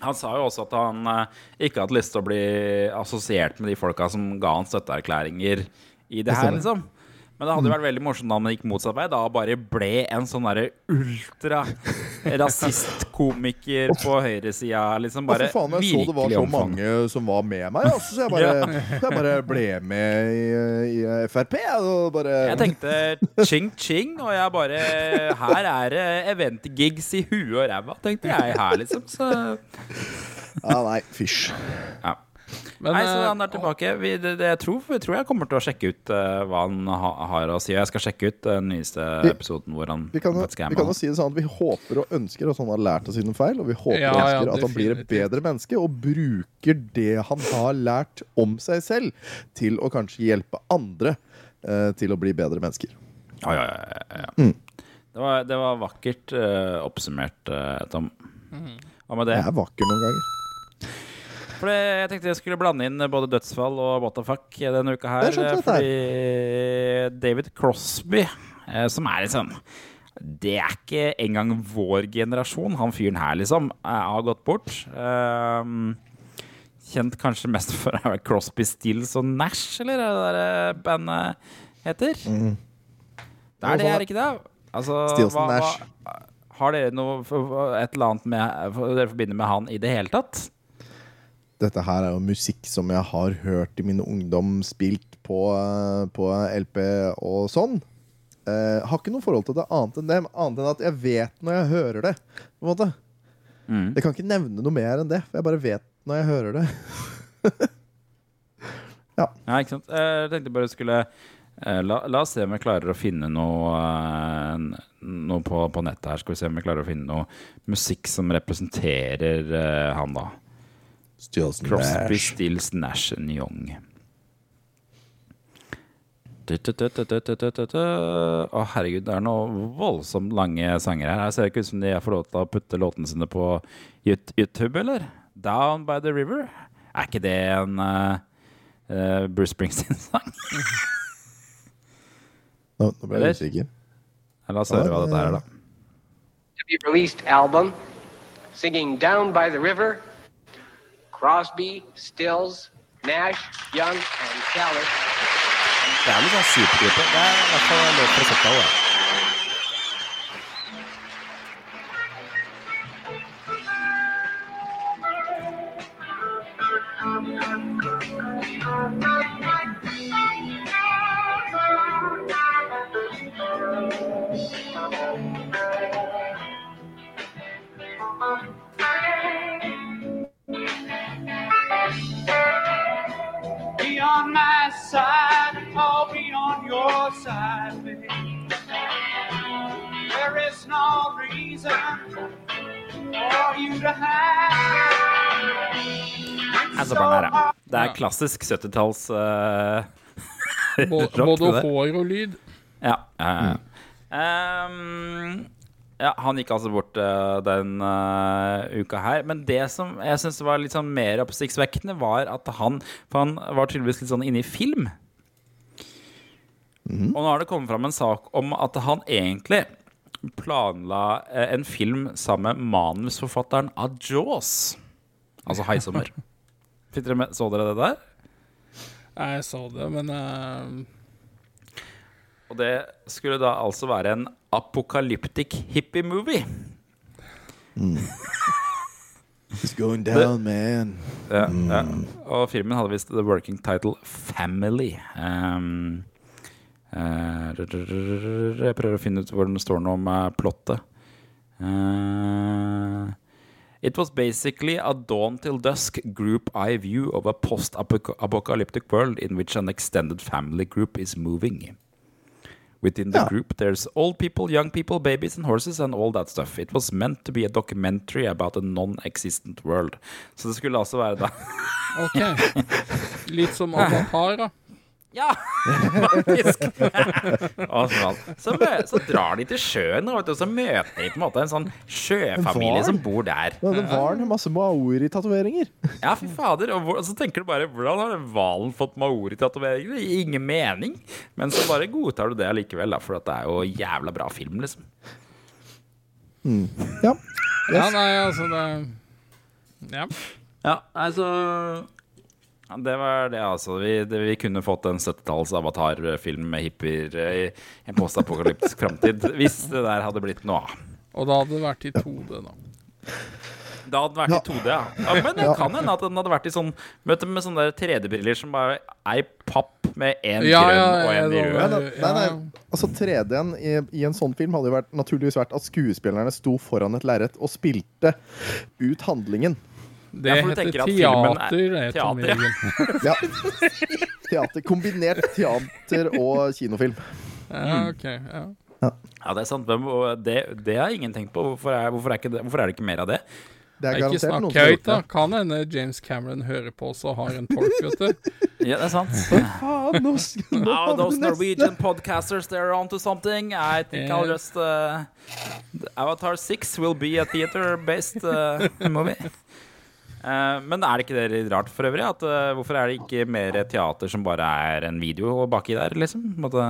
Han sa jo også at han uh, ikke hadde lyst til å bli assosiert med de folka som ga han støtteerklæringer i det Det her, liksom. Men det hadde jo vært veldig morsomt da det gikk motsatt vei. Da bare ble en sånn derre ultra-rasistkomiker på høyresida. Liksom bare for faen, jeg så det var så omfang. mange som var med meg, altså, så jeg bare, jeg bare ble med i, i Frp. jeg, Jeg tenkte ching-ching, og jeg bare Her er det eventgigs i huet og ræva, tenkte jeg her, liksom. Så ja, nei, fysj. ja. Men, Nei, så eh, han er tilbake. Vi, det, det, jeg, tror, jeg tror jeg kommer til å sjekke ut uh, hva han ha, har å si. Jeg skal sjekke ut den nyeste Vi- episoden hvor han Vi kan, vi kan jo si det sånn at vi håper og ønsker at han har lært av sine feil, og vi håper Ja, og ja, ønsker at han blir et bedre menneske og bruker det han har lært om seg selv, til å kanskje hjelpe andre uh, til å bli bedre mennesker. Ja, ja, ja, ja, ja. Mm. Det, var, det var vakkert uh, oppsummert, uh, Tom. Mhm. Hva med det? Jeg er vakker noen ganger. For jeg tenkte jeg skulle blande inn både dødsfall og what the fuck denne uka her. Eh, dette Fordi David Crosby, eh, som er liksom Det er ikke engang vår generasjon, han fyren her, liksom, Jeg har gått bort. Um, kjent kanskje mest for Crosby, Stills og Nash, eller er det det der bandet heter? Mm. Det er det, er ikke det? Altså, Stills og Nash. hva- Har dere noe et eller annet med, dere forbinder med han i det hele tatt? Dette her er jo musikk som jeg har hørt i min ungdom, spilt på, eh, på LP og sånn. Eh, har ikke noe forhold til det annet enn det, annet enn at jeg vet når jeg hører det. På en måte. Mm. Jeg kan ikke nevne noe mer enn det, for jeg bare vet når jeg hører det. Ja, ikke sant. Eh, Jeg tenkte bare skulle eh, la, la oss se om vi klarer å finne noe, noe på, på nettet her. Skal vi se om vi klarer å finne noe musikk som representerer uh, han, da. Stills Crosby, Nash. Stills, Nash and Young. Å, herregud, det er noe voldsomt lange sanger her. Jeg ser ikke ut som de får lov til å putte låtene sine på YouTube, eller? Down by the River? Er ikke det en uh, eh, Bruce Springsteen-sang? Nå, nå ble jeg usikker. La oss høre hva dette er, da. be released album singing Down by the River, Crosby, Stills, Nash, Young, and Callis. Det er litt sånn supergruppe. Det er i Altså, barn her, ja. Det er klassisk 70-talls uh, Både, rock, det både hår og lyd. Ja. Uh, mm. um, ja, han gikk altså bort uh, den uh, uka her. Men det som jeg syns var litt sånn mer oppsiktsvekkende, var at han For han var tydeligvis litt sånn inne i film. Og nå har det kommet fram en sak om at han egentlig planla eh, en film sammen med manusforfatteren av Jaws. Altså 'Haisommer'. Fikk så dere det der? Jeg så det, men uh... Og det skulle da altså være en apokalyptisk hippie-movie. It's going down, man. Ja, ja. Og filmen hadde visst the working title Family. Um, jeg prøver å finne ut hvor den står nå om eh, plottet. Uh, it was basically a dawn till dusk group eye view of a post-apocalyptic world in which an extended family group is moving. Within the Ja. group, there's old people, young people, babies and horses and all that stuff. It was meant to be a documentary about a non-existent world. Så det skulle altså være da OK. Litt som Avatar, da. Ja, faktisk. Og så, så, så drar de til sjøen, og så møter de på en måte en sånn sjøfamilie som bor der. Ja, det var en masse maori-tatoveringer. Ja, fy fader. Og, hvor, og så tenker du bare Hvordan har hvalen fått maori-tatoveringer? Det gir ingen mening. Men så bare godtar du det allikevel, for at det er jo jævla bra film, liksom. Ja. Ja, nei, altså det Ja. Ja, altså ja, Det var det, altså. Vi, det, vi kunne fått en 70-talls avatarfilm med hippier eh, i en postapokalyptisk framtid hvis det der hadde blitt noe av. Og da hadde det vært i 2D, da. Da hadde vært i 2D, ja. ja. Men det Ja. kan hende at den hadde vært i sånn Møte med sånne der 3D-briller som bare er i papp med en Ja, grønn ja, og en ja, rød. Nei, nei, nei. Altså 3D-en i, i en sånn film hadde jo vært, naturligvis vært at skuespillerne sto foran et lerret og spilte ut handlingen. Det Ja, heter filmen er- teater, teater, ja. Ja. Teater, kombinert teater og kinofilm. Ja, OK. Ja. Ja, det er sant. Det, det har ingen tenkt på. Hvorfor er, hvorfor, er ikke det, hvorfor er det ikke mer av det? Det er Ikke garantert snakk noen som høyt, da. Kan hende James Cameron hører på oss og har en tolk, vet du. Ja, det er sant. Faen, nå, skal nå Oh, those. Norwegian podcasters, they're onto something. I think I'll just uh, Avatar 6 will be a theater-based uh, movie. Eh, men er det ikke det litt rart for øvrig? At, eh, hvorfor er det ikke mer teater som bare er en video baki der, liksom? Måte.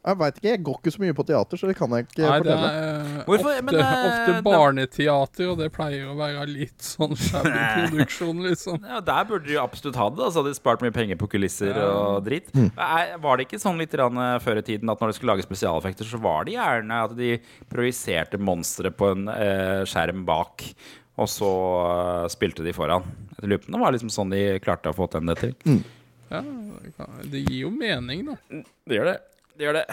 Jeg veit ikke, jeg går ikke så mye på teater, så det kan jeg ikke Nei, det er Hvorfor? ofte, Men, eh, ofte barneteater, og det pleier å være litt sånn shabby produksjon, liksom. Ja, Der burde de absolutt ha det. da, Så hadde de spart mye penger på kulisser Ja. og dritt. Mm. var det ikke sånn litt før i tiden at når de skulle lage spesialeffekter, så var det gjerne at de projiserte monstre på en eh, skjerm bak, og så uh, spilte de foran? Jeg lurer på om det var liksom sånn de klarte å få til det til. Ja, det gir jo mening, da. Det gjør det. Det gjør det.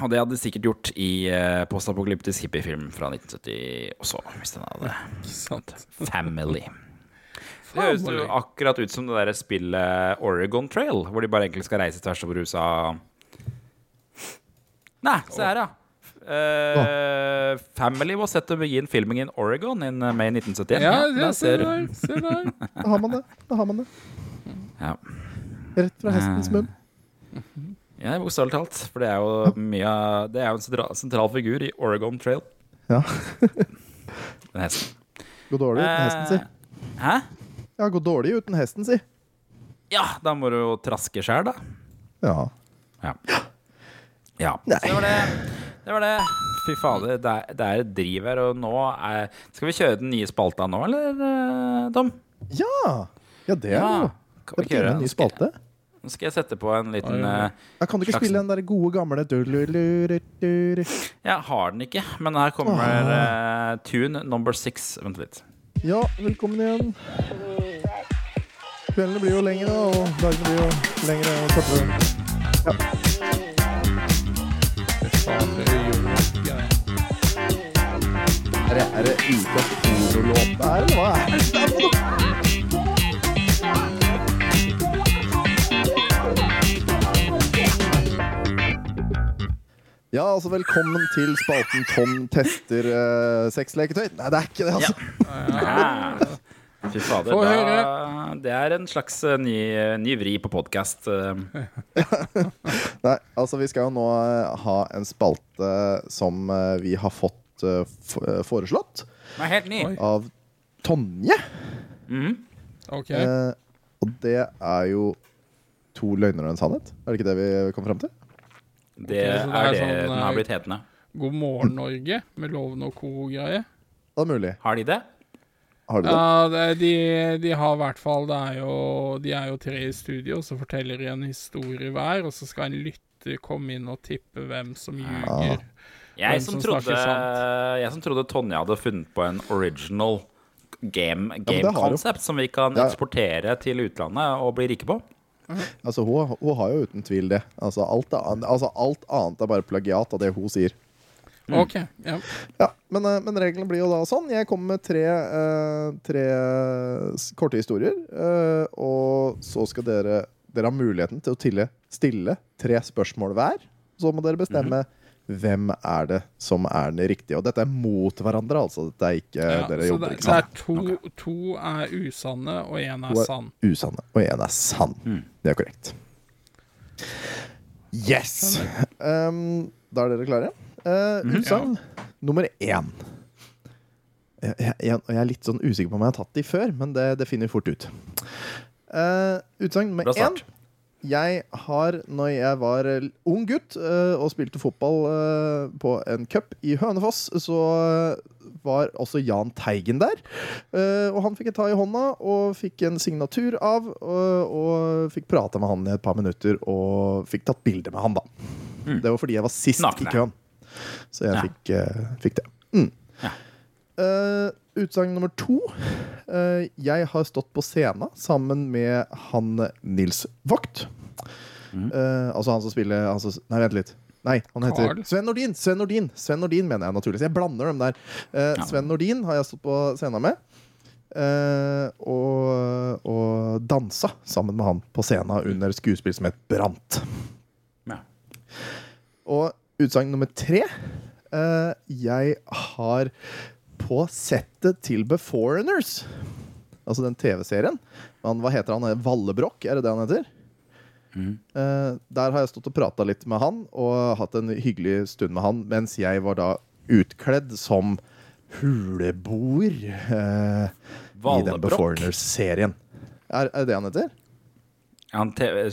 Og det hadde de sikkert gjort i uh, postapokalyptisk hippiefilm fra 1970 også, hvis den hadde sant? Family. Det høres jo akkurat ut som det der spillet Oregon Trail, hvor de bare egentlig skal reise tvers over USA. Nei, se her, ja. Eh, Family was set to begin filming in Oregon in uh, May 1971. Ja, der ja se ser du. der. Se der. Da har man det. Da har man det. Ja. Rett fra hestens munn. Ja, bokstavelig talt. For det er jo mye av Det er jo en sentral, sentral figur i Oregon Trail. Ja. Den hesten. Går dårlig uten hesten, si. Eh, Hæ? Ja, går dårlig uten hesten, si. Ja, da må du jo traske sjæl, da. Ja. Ja. Ja. Nei. Så det var det. Det var det. Fy fader, det er, det er et driv her, og nå er Skal vi kjøre den nye spalta nå, eller, eh, Tom? Ja! Ja, det er Ja. jo Kan Skal vi ikke gjøre en det? ny spalte? Nå skal jeg sette på en liten eh, Ja, kan du ikke Slags- spille den der gode, gamle? Jeg har den ikke, men her kommer eh, tune number six. Vent litt. Ja, velkommen igjen. Kveldene blir jo lengre, og dagene blir jo lengre og kortere. Faen, det er. Er det, er det ukas porolåt der, eller hva er det? der for noe? Ja, altså velkommen til spalten Tom tester uh, sexleketøy. Nei, det er ikke det, altså. Ja. Fy fader. Få Da, det er en slags eh, ny, ny vri på podkast. Nei, altså vi skal jo nå eh, ha en spalte som eh, vi har fått eh, eh, foreslått Den er helt ny. Av Tonje. Mm. OK. Eh, og det er jo to løgner og en sannhet. Er det ikke det vi kom fram til? Det er er det sånn, den har eh, blitt hetende. God morgen, Norge, med Loven og co-greie. Det er mulig. Har de det? Har de det? Ja, det, de, de har i hvert fall Det er jo De er jo tre i studio, så forteller de en historie hver, og så skal en lytter komme inn og tippe hvem som ljuger. Jeg som, som trodde, jeg som trodde Tonje hadde funnet på en original game, game ja, concept som vi kan Ja. eksportere til utlandet og bli rike på. Altså, hun, hun har jo uten tvil det. Altså alt, annet, altså, alt annet er bare plagiat av det hun sier. OK. Ja. Ja, men, eh, men reglene blir jo da sånn. Jeg kommer med tre, eh, tre korte historier. eh, og så skal dere Dere har muligheten til å tille, stille tre spørsmål hver. Så må dere bestemme hvem er det som er den riktige. Og dette er mot hverandre, altså. Dette er ikke Ja, dere så jobber det, ikke det er to, to er usanne, og én er er- sann. Usanne. Og én er sann. Mm. Det er korrekt. Yes! Um, da er dere klare? Uh, Utsagn nummer én. Jeg, jeg, jeg, er litt sånn usikker på om jeg har tatt de før, men det, det finner vi fort ut. Uh, Utsagn nummer én. Jeg har, når jeg var eh, ung gutt uh, og spilte fotball uh, på en cup i Hønefoss, så eh, var også Jahn Teigen der. Uh, og han fikk jeg ta i hånda og fikk en signatur av. Og, og fikk prata med han i et par minutter og fikk tatt bilde med han, da. Det var fordi jeg var sist Nakne. i køen. Så jeg Ja. fikk, eh, fikk det. Mm. Ja. Eh, Utsagn nummer to. Uh, jeg har stått på scenen sammen med han Nils Vogt. Eh, altså han som spiller han som, Nei, vent litt. Nei, han heter Carl. Sven Nordin. Sven Nordin Sven Nordin mener jeg naturligvis. Jeg blander dem der. Eh, Ja. Sven Nordin har jeg stått på scenen med. eh, og, og dansa sammen med han på scenen under skuespill som het Brant. Ja. Og utsagn nummer tre Uh, Jeg har på settet til Beforeigners, altså den TV-serien Hva heter han? Vallebrokk, er det det han heter? Eh, der har jeg stått og prata litt med han og hatt en hyggelig stund med han mens jeg var da utkledd som huleboer uh, i den. Beforeigners-serien. Er, er det det han heter? Han TV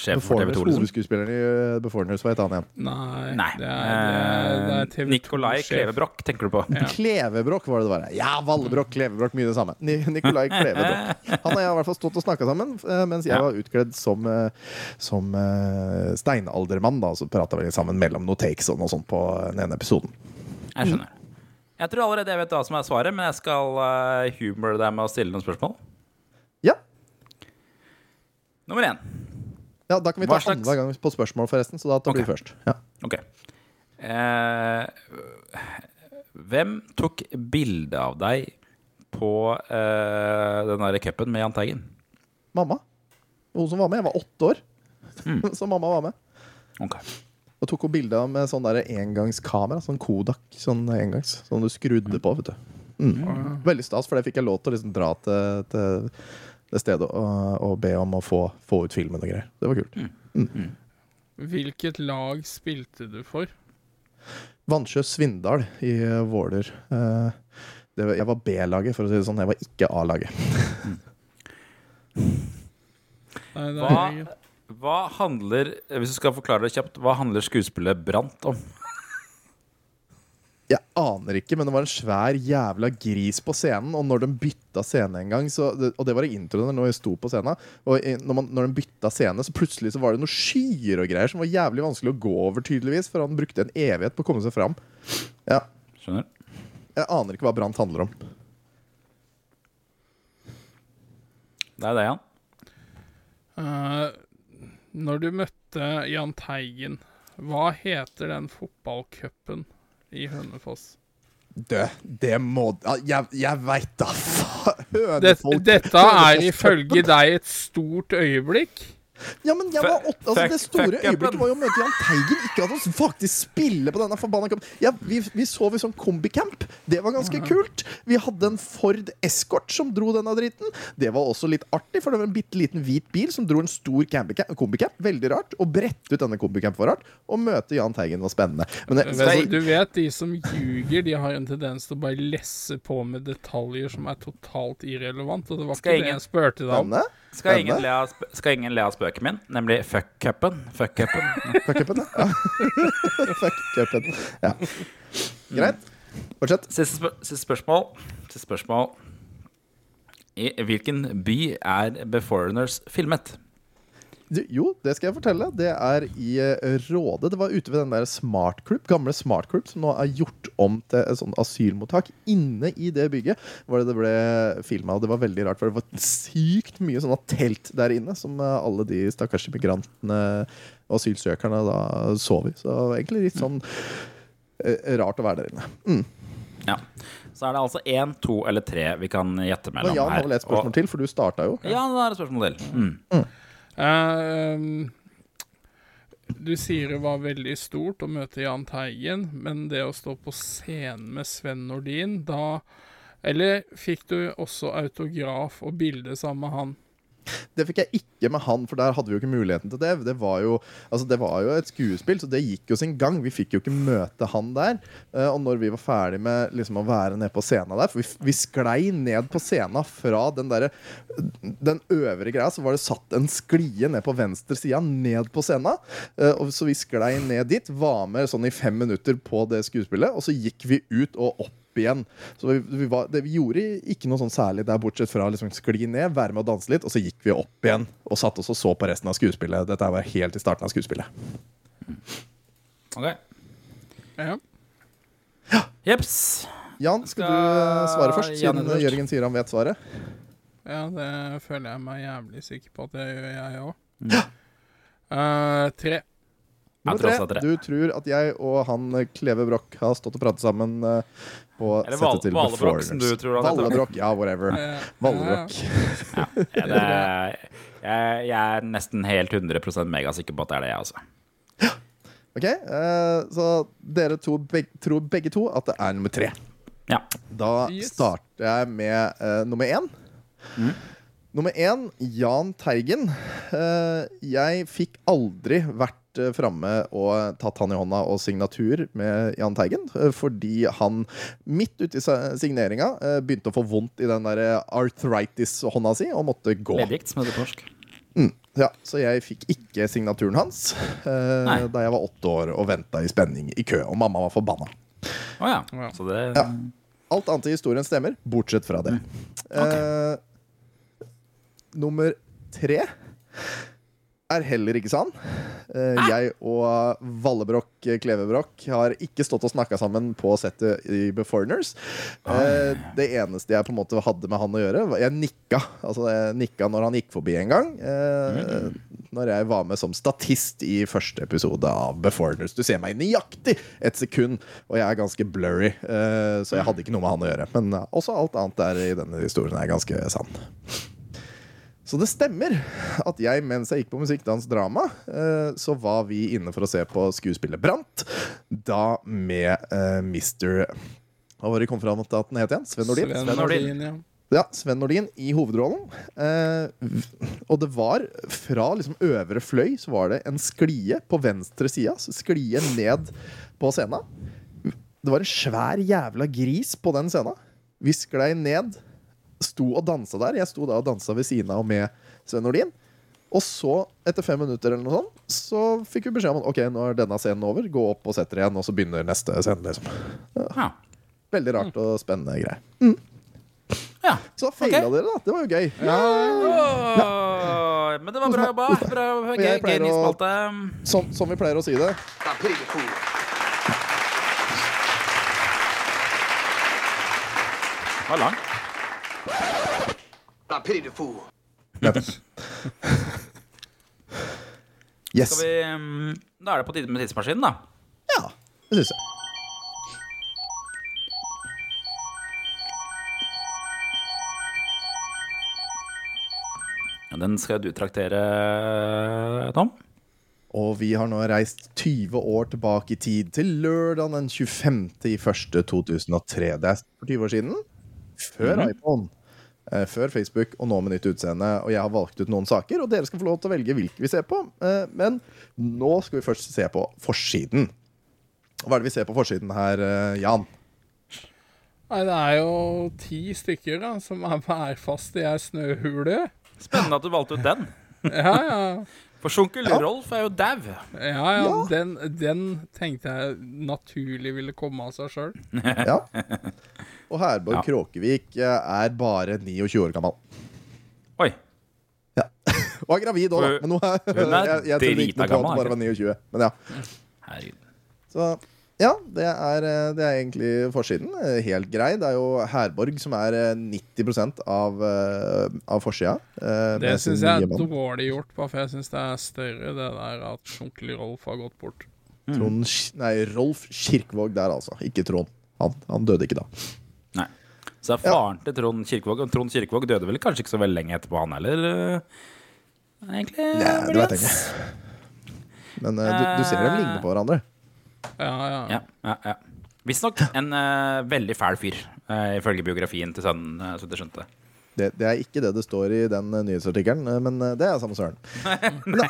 sjef for TV 2, liksom. Hovedskuespilleren i eh, Beforeigners, hva heter han igjen? Nei, Nei. det er, det er, det er eh, TV2 Nikolai. Klevebrokk, tenker du på? Ja. Klevebrokk var det det var. Ja, Vallebrokk, Klevebrokk, mye det samme. Ni Nikolai Klevebrokk. Han og jeg har i hvert fall stått og snakka sammen, eh, mens jeg var utkledd som, som steinaldermann. Da, så prata vi sammen mellom noen takes og noe sånt på den ene episoden. Jeg skjønner. Jeg tror allerede jeg vet hva som er svaret, men jeg skal humore deg med å stille noen spørsmål. Ja. Nummer én. Ja, da kan vi ta andre gang på spørsmål, forresten. Så da tar okay. du først. Ja. Ok. Eh, hvem tok bilde av deg på eh, den derre cupen med Jahn Teigen? Mamma. Hun som var med. Jeg var åtte år, Mm. så mamma var med. Ok. Og tok hun bilde med sånn der engangskamera. Sånn Kodak. Sånn engangs. Sånn du skrudde på, vet du. Mm. Veldig stas, for det fikk jeg lov til å liksom dra til, til det stedet og, og be om å få, få ut filmen og greier. Det var kult. Hvilket lag spilte du for? Vannsjø Svindal i eh, Våler. Eh, det var, jeg var B-laget, for å si det sånn. Jeg var ikke A-laget. Hva, er, hva handler Hvis du skal forklare det kjapt, hva handler skuespillet Brant om? Jeg aner ikke, men det var en svær jævla gris på scenen. Og når de bytta scene en gang, så, og det var i introen når jeg sto på scenen Og når, man, når de bytta scene, så plutselig så var det noen skyer og greier som var jævlig vanskelig å gå over, tydeligvis. For han brukte en evighet på å komme seg fram. Ja, Skjønner? Jeg aner ikke hva Brant handler om. Det er det, Jan. Uh, når du møtte Jahn Teigen, hva heter den fotballcupen i Hønefoss? Det, det må Jeg, jeg veit da faen! Det, Hønefolk- dette er ifølge deg et stort øyeblikk. Ja, men jeg var åtte, altså Det store øyeblikket var jo å møte Jahn Teigen. Ikke at han faktisk spiller på denne forbanna kampen. Ja, vi, vi sov i sånn kombicamp. Det var ganske kult. Vi hadde en Ford Escort som dro denne dritten. Det var også litt artig, for det var en bitte liten hvit bil som dro en stor kombicamp. Veldig rart. Å brette ut denne kombicamp var rart. Å møte Jahn Teigen var spennende. Men altså, du vet, de som ljuger, de har en tendens til å bare lesse på med detaljer som er totalt irrelevant. Og det var ikke det jeg spurte deg om. spennende. Skal ingen, le av, skal ingen le av spøken min, nemlig fuck-cupen? Fuck-cupen. Fuck cupen, ja. Fuck cupen. Ja. Greit. Fortsett. Siste, spør siste spørsmål. Siste spørsmål. I hvilken by er Beforeigners filmet? Du, jo, det skal jeg fortelle. Det er i eh, Råde. Det var ute ved den der Smart Group, gamle Smart Group, som nå er gjort om til et sånn asylmottak. Inne i det bygget var det det ble filma, og det var veldig rart, for det var sykt mye sånne telt der inne som eh, alle de stakkars immigrantene og asylsøkerne da sov i. Så egentlig litt sånn eh, rart å være der inne. Mm. Ja. Så er det altså én, to eller tre vi kan gjette mellom her. Jan har vel et spørsmål Og- til, for du starta jo. Ja, da er det spørsmål til. Mm. Ehm, du sier det var veldig stort å møte Jahn Teigen, men det å stå på scenen med Sven Nordin, da Eller fikk du også autograf og bilde sammen med han? Det fikk jeg ikke med han, for der hadde vi jo ikke muligheten til det. Det var jo, altså det var jo et skuespill, så det gikk jo sin gang. Vi fikk jo ikke møte han der. Eh, og når vi var ferdig med liksom å være nede på scenen der For vi, vi sklei ned på scenen fra den derre Den øvre greia, så var det satt en sklie ned på venstre sida, ned på scenen. Eh, og så vi sklei ned dit, var med sånn i fem minutter på det skuespillet, og så gikk vi ut og opp igjen. Så vi, vi, var, det, vi gjorde ikke noe sånn særlig der, bortsett fra liksom skli ned, være med og danse litt, og så gikk vi opp igjen og satt oss og så på resten av skuespillet. Dette var helt i starten av skuespillet. Ok. Ja. Jeps. Jan, skal du Skal du svare først, Jan siden? Jørgen sier han vet svaret? ja, det føler jeg meg jævlig sikker på at det gjør jeg òg. tre. Nummer tre. Du tror at jeg og han Kleve Broch har stått og pratet sammen eh, på Eller settet Val- til Valebrokk, som du tror han heter. Valebrokk, ja, whatever. Valebrokk. Ja, det jeg, jeg er nesten helt 100% megasikker på at det er det, jeg også. Ok, uh, Så dere to beg tror begge to at det er nummer tre. Ja. Da Yes. starter jeg med uh, nummer én. Mm. Nummer én, Jahn Teigen. Uh, jeg fikk aldri vært uh, framme og tatt han i hånda og signatur med Jahn Teigen, eh, fordi han midt ute i signeringa eh, begynte å få vondt i den der eh, arthritis-hånda si og måtte gå. Leddgikt, som heter på norsk. Ja, så jeg fikk ikke signaturen hans eh, da jeg var åtte år og venta i spenning i kø, og mamma var forbanna. Oh, ja. Ja. Så det Ja. Alt annet i historien stemmer, bortsett fra det. Eh, nummer tre er heller ikke sann. Eh, jeg og Vallebrokk Klevebrokk har ikke stått og snakka sammen på settet i Beforeigners. Eh, det eneste jeg på en måte hadde med han å gjøre, var Jeg nikka. Altså jeg nikka når han gikk forbi en gang. Eh, Når jeg var med som statist i første episode av Beforeigners. Du ser meg nøyaktig et sekund, og jeg er ganske blurry, eh, så jeg hadde ikke noe med han å gjøre. Men eh, også alt annet der i denne historien er ganske sann. Så det stemmer at jeg, mens jeg gikk på musikk, dans, drama, eh, så var vi inne for å se på skuespillet Brant. Da med uh, Mr. Hva var det kom fram til at den het igjen? Sven Nordin? Sven Sven Nordin. Nordin, ja. Ja, Sven Nordin i hovedrollen. Eh, og det var fra liksom øvre fløy så var det en sklie på venstre sida. Sklie ned på scenen. Det var en svær jævla gris på den scenen. Vi sklei ned, sto og dansa der. Jeg sto da og dansa ved siden av med Sven Nordin. Og så, etter fem minutter eller noe sånt, så fikk vi beskjed om at ok, nå er denne scenen over. Gå opp og sett dere igjen, og så begynner neste scene. liksom Ja. Veldig rart og spennende greier. ja. Så feila dere, da. Det var jo gøy. Åh, men det var bra jobba. Bra, gøy, gøy pleier ny å- spalte. Som, som vi pleier å si det. Det var lang. I pity the fool. Yes. Skal vi, um, da er det på tide med tidsmaskinen, da. Ja, det syns jeg. Den skal du traktere, Tom. Og vi har nå reist 20 år tilbake i tid, til lørdag den 25. i 1. 2003. Det er for 20 år siden. Før iPhone. Eh, Før Facebook og nå med nytt utseende. Og jeg har valgt ut noen saker, og dere skal få lov til å velge hvilke vi ser på. Eh, Men nå skal vi først se på forsiden. Hva er det vi ser på forsiden her, eh, Jan? Nei, det er jo ti stykker da, som er værfast i ei snøhule. Spennende at du valgte ut den. Ja, ja. For Sjunkel Rolf er jo dau. Ja, ja. Den, den tenkte jeg naturlig ville komme av seg sjøl. Ja. Og Herborg Ja. Kråkevik eh, er bare 29 år gammel. Oi. Og er gravid òg, da. Men hun er, hun er jeg, jeg drita gammel, bare var 29. Men ja. Herregud. Så ja, det er, eh, det er egentlig forsiden. Eh, Helt grei. Det er jo Herborg som er eh, 90 av, av forsida. Det syns jeg er dårlig gjort, bare for jeg syns det er større det der at onkel Rolf har gått bort. Trond, nei, Rolf Kirkevåg der, altså. Ikke Trond. Han, han døde ikke da. Så er faren til Trond Kirkevåg Og Trond Kirkevåg døde vel kanskje ikke så veldig lenge etterpå, han heller? Egentlig. Nei, det vet jeg ikke. Men uh, du, du ser dem ligne på hverandre. Ja, ja. Ja, ja, ja. Visstnok en uh, veldig fæl fyr, uh, ifølge biografien til sønnen. Uh, så det skjønte. Det, det er ikke det det står i den nyhetsartikkelen, men det er samme søren. Da,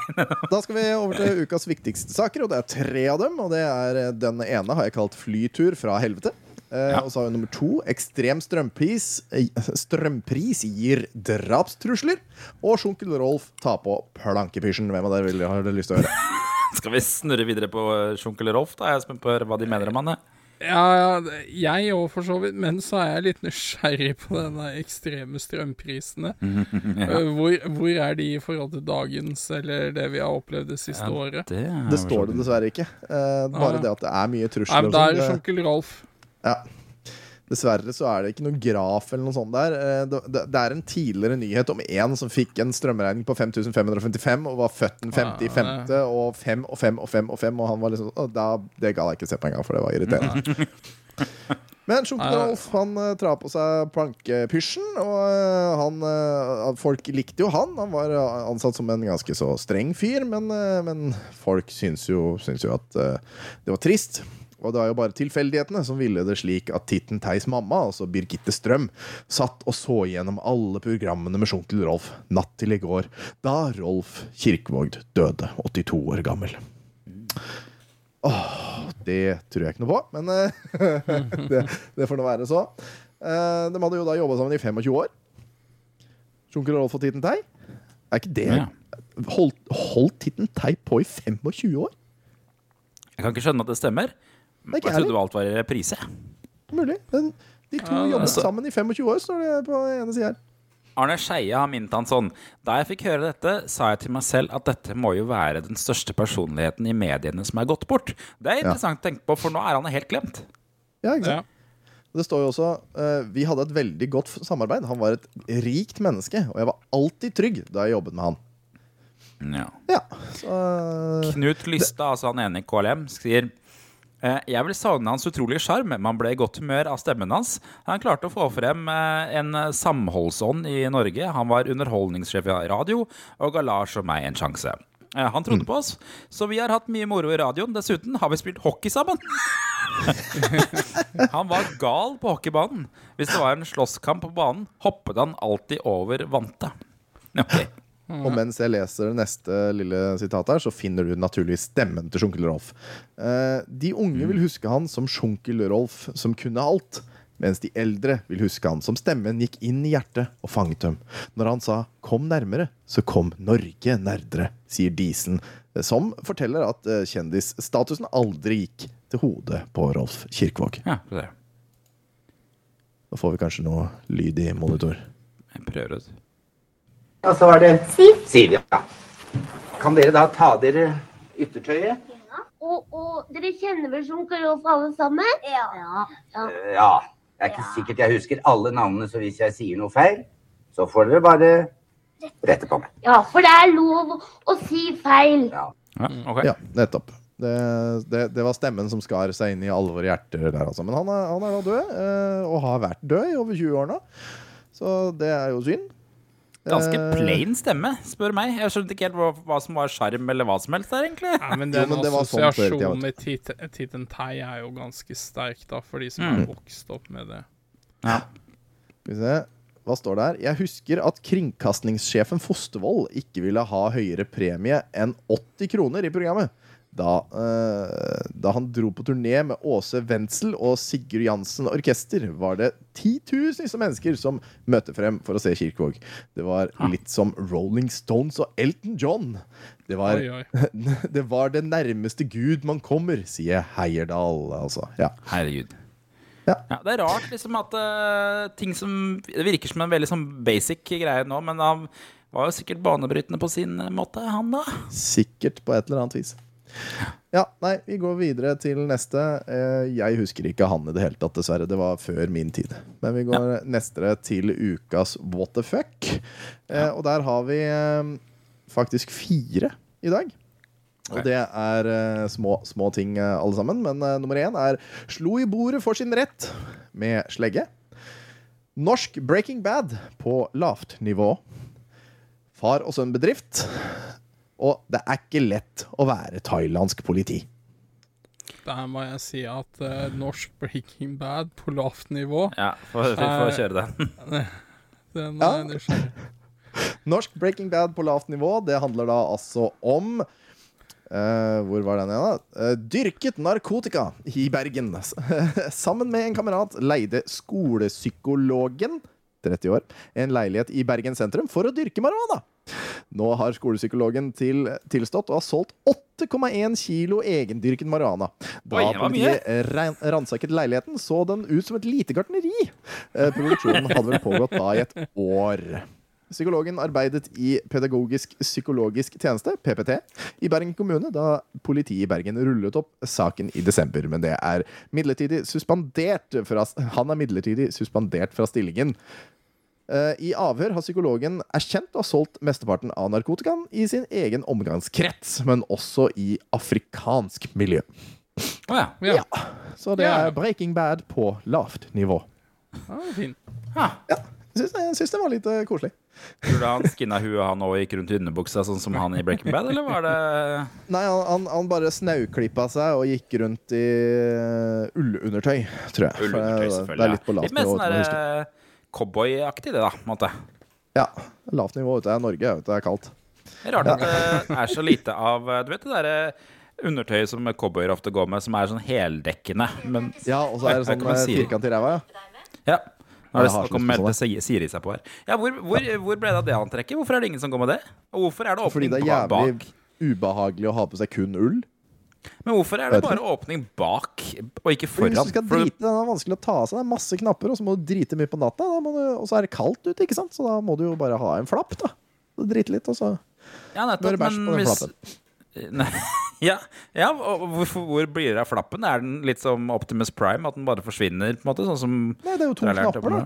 da skal vi over til ukas viktigste saker, og det er tre av dem. Og det er Den ene har jeg kalt 'Flytur fra helvete'. Eh, Ja. Og så har vi nummer to 'Ekstrem strømpris, eh, strømpris gir drapstrusler'. Og Sjunkel Rolf tar på plankepysjen. Hvem av dere vil, har dere lyst til å høre? Skal vi snurre videre på eh, Sjunkel Rolf? da? Jeg er spent på hva de mener om han. Ja, ja, jeg òg, for så vidt. Men så er jeg litt nysgjerrig på denne ekstreme strømprisene. ja. hvor, hvor er de i forhold til dagens, eller det vi har opplevd det siste året? Det, Det står det dessverre ikke. Eh, bare Ah. det at det er mye Nei, trusler. men og Da er sånn, det det- Rolf. Ja. Dessverre så er det ikke noen graf eller noe sånt der. Eh, Det, er en tidligere nyhet om en som fikk en strømregning på 5555 og var født den 50.5. og 5 og 5 og 5 og 5, og han var liksom da, Det gadd jeg ikke se på engang, for det var irriterende. Men Sjunkel Ja. Rolf han tra på seg plankepysjen, og eh, han eh, Folk likte jo han. Han var eh, ansatt som en ganske så streng fyr, men, eh, men folk syns jo, syns jo at eh, det var trist. Og det var jo bare tilfeldighetene som ville det slik at Titten Theis mamma, altså Birgitte Strøm, satt og så gjennom alle programmene med Sjunkel Rolf natt til i går, da Rolf Kirkevåg døde, 82 år gammel. Åh, det tror jeg ikke noe på, men eh, det, det får nå være så. Eh, de hadde jo da jobba sammen i 25 år. Sjunkel Rolf og Titten Tei. Er ikke det Ja. Holdt, holdt Titten Tei på i 25 år? Jeg kan ikke skjønne at det stemmer. Det er Jeg trodde alt var i reprise. Mulig. Men de to Ja, jobbet så- sammen i 25 år, står det på ene sida her. Arne Skeie har minnet han sånn Da jeg fikk høre dette, sa jeg til meg selv at dette må jo være den største personligheten i mediene som er gått bort. Det er interessant å tenke på, for nå er han helt glemt. Ja, ikke Ja. Det står jo også uh, Vi hadde et veldig godt samarbeid. Han var et rikt menneske, og jeg var alltid trygg da jeg jobbet med han. Ja. Ja, så Knut Lystad, altså han ene i KLM, sier jeg vil savne hans utrolige sjarm. Man ble i godt humør av stemmen hans. Han klarte å få frem eh, en samholdsånd i Norge. Han var underholdningssjef i radio og ga Lars og meg en sjanse. Eh, Han trodde på oss, så vi har hatt mye moro i radioen. Dessuten har vi spilt hockey sammen. han var gal på hockeybanen. Hvis det var en slåsskamp på banen, hoppet han alltid over vante. Ok. Og mens jeg leser det neste lille sitatet her, så finner du naturligvis stemmen til Sjunkel Rolf. Eh, de unge vil huske han som Sjunkel Rolf som kunne alt. Mens de eldre vil huske han som stemmen gikk inn i hjertet og fanget dem. Når han sa 'kom nærmere', så kom Norge nerdere, sier Disen. eh, Som forteller at eh, kjendisstatusen aldri gikk til hodet på Rolf Kirkvaag. Ja, få. Da får vi kanskje noe lyd i monitor. Jeg prøver ut. Og så var det Siv. Siv, ja. Kan dere da ta dere yttertøyet? Og, og dere kjenner vel som Rolf alle sammen? Ja. ja. Eh, Ja. Det er ikke sikkert jeg husker alle navnene, så hvis jeg sier noe feil, så får dere bare rette på meg. Ja, for det er lov å si feil. Ja. Ja, ok. Ja, nettopp. Det, det, det var stemmen som skar seg inn i alvor i hjertet der, altså. Men han er, han er da død, eh, og har vært død i over 20 år nå. Så det er jo synd. Ganske Eh, plain stemme, spør meg. Jeg skjønte ikke helt hva, hva som var sjarm eller hva som helst der, egentlig. Ja, men Jo, den men sånn i assosiasjonen med Tit- Titten Tei er jo ganske sterk, da, for de som Mm. har vokst opp med det. Ja. Skal vi se. Hva står det her? Jeg husker at kringkastingssjefen Fostervoll ikke ville ha høyere premie enn 80 kroner i programmet. Da, eh, da han dro på turné med Åse Wendsel og Sigurd Jansen Orkester, var det titusenvis av mennesker som møtte frem for å se Kirkevåg. Det var litt som Rolling Stones og Elton John. Det var, Oi, oi. det var det nærmeste Gud man kommer, sier Heierdal, altså. Ja. Herregud. Ja. det er rart liksom at uh, ting som Det virker som en veldig sånn basic greie nå, men han var jo sikkert banebrytende på sin måte, han da. Sikkert på et eller annet vis. Ja, nei, vi går videre til neste. Eh, Jeg husker ikke han i det hele tatt, dessverre. Det var før min tid. Men vi går neste til ukas What the fuck. Ja. Og der har vi eh, faktisk fire i dag. Og det er eh, små, små ting eh, alle sammen. Men eh, nummer én er 'Slo i bordet for sin rett' med slegge. Norsk Breaking Bad på lavt nivå. Far og sønn-bedrift. Og det er ikke lett å være thailandsk politi. Der må jeg si at uh, norsk Breaking Bad på lavt nivå Ja, får få- få Eh, kjøre den. Den Ja. er. Norsk Breaking Bad på lavt nivå, det handler da altså om Uh, hvor var den igjen, da? Uh, dyrket narkotika i Bergen. Sammen med en kamerat leide skolepsykologen 30 år, en leilighet i Bergen sentrum for å dyrke marihuana. Nå har skolepsykologen til, tilstått og har solgt 8,1 kilo egendyrket marihuana. Da Oi, politiet ran- ransaket leiligheten, så den ut som et lite gartneri. Eh, produksjonen hadde vel pågått da i et år. Psykologen arbeidet i Pedagogisk psykologisk tjeneste, PPT, i Bergen kommune da politiet i Bergen rullet opp saken i desember. Men det er midlertidig suspendert fra, han er midlertidig suspendert fra stillingen. Eh, I avhør har psykologen erkjent å ha solgt mesteparten av narkotikaen i sin egen omgangskrets, men også i afrikansk miljø. Oh, ja. Ja, Så det er Breaking Bad på lavt nivå. Ah, fin. Jeg syns, jeg syns det var litt uh, koselig. Tror du han skinna huet han og gikk rundt i underbuksa, sånn som han i Breaking Bad, eller var det Nei, han, han, han bare snauklippa seg og gikk rundt i uh, ullundertøy, tror jeg. Ullundertøy, selvfølgelig? Det er litt på lavt lavt Litt mer nivå. sånn cowboyaktig, det, da. på en måte. Ja, lavt nivå ute er Norge, vet du, det er kaldt. Det er rart at det er så lite av Du vet det derre undertøyet som cowboyer ofte går med, som er sånn heldekkende, men Ja, og så er det sånn firkant i ræva, ja. Ja. Nå er det snakk om melde Siri seg på her. Ja, hvor, hvor, hvor ble det av det antrekket? Hvorfor er det ingen som går med det? Og hvorfor er det Fordi det er jævlig ubehagelig å ha på seg kun ull. Men hvorfor er det bare åpning bak og ikke foran? hvis du skal drite, Den er vanskelig å ta av seg. Det er masse knapper, og så må du drite mye på natta. Og så er det kaldt ute, ikke sant? så da må du jo bare ha en flapp. da Drite litt, og så ja, nettopp, bæsj på men den hvis flappen. Ja, ja, og hvorfor, hvor blir det av flappen? Er den litt som Optimus Prime, at den bare forsvinner? på en måte, sånn som Nei, det er jo to har knapper, da.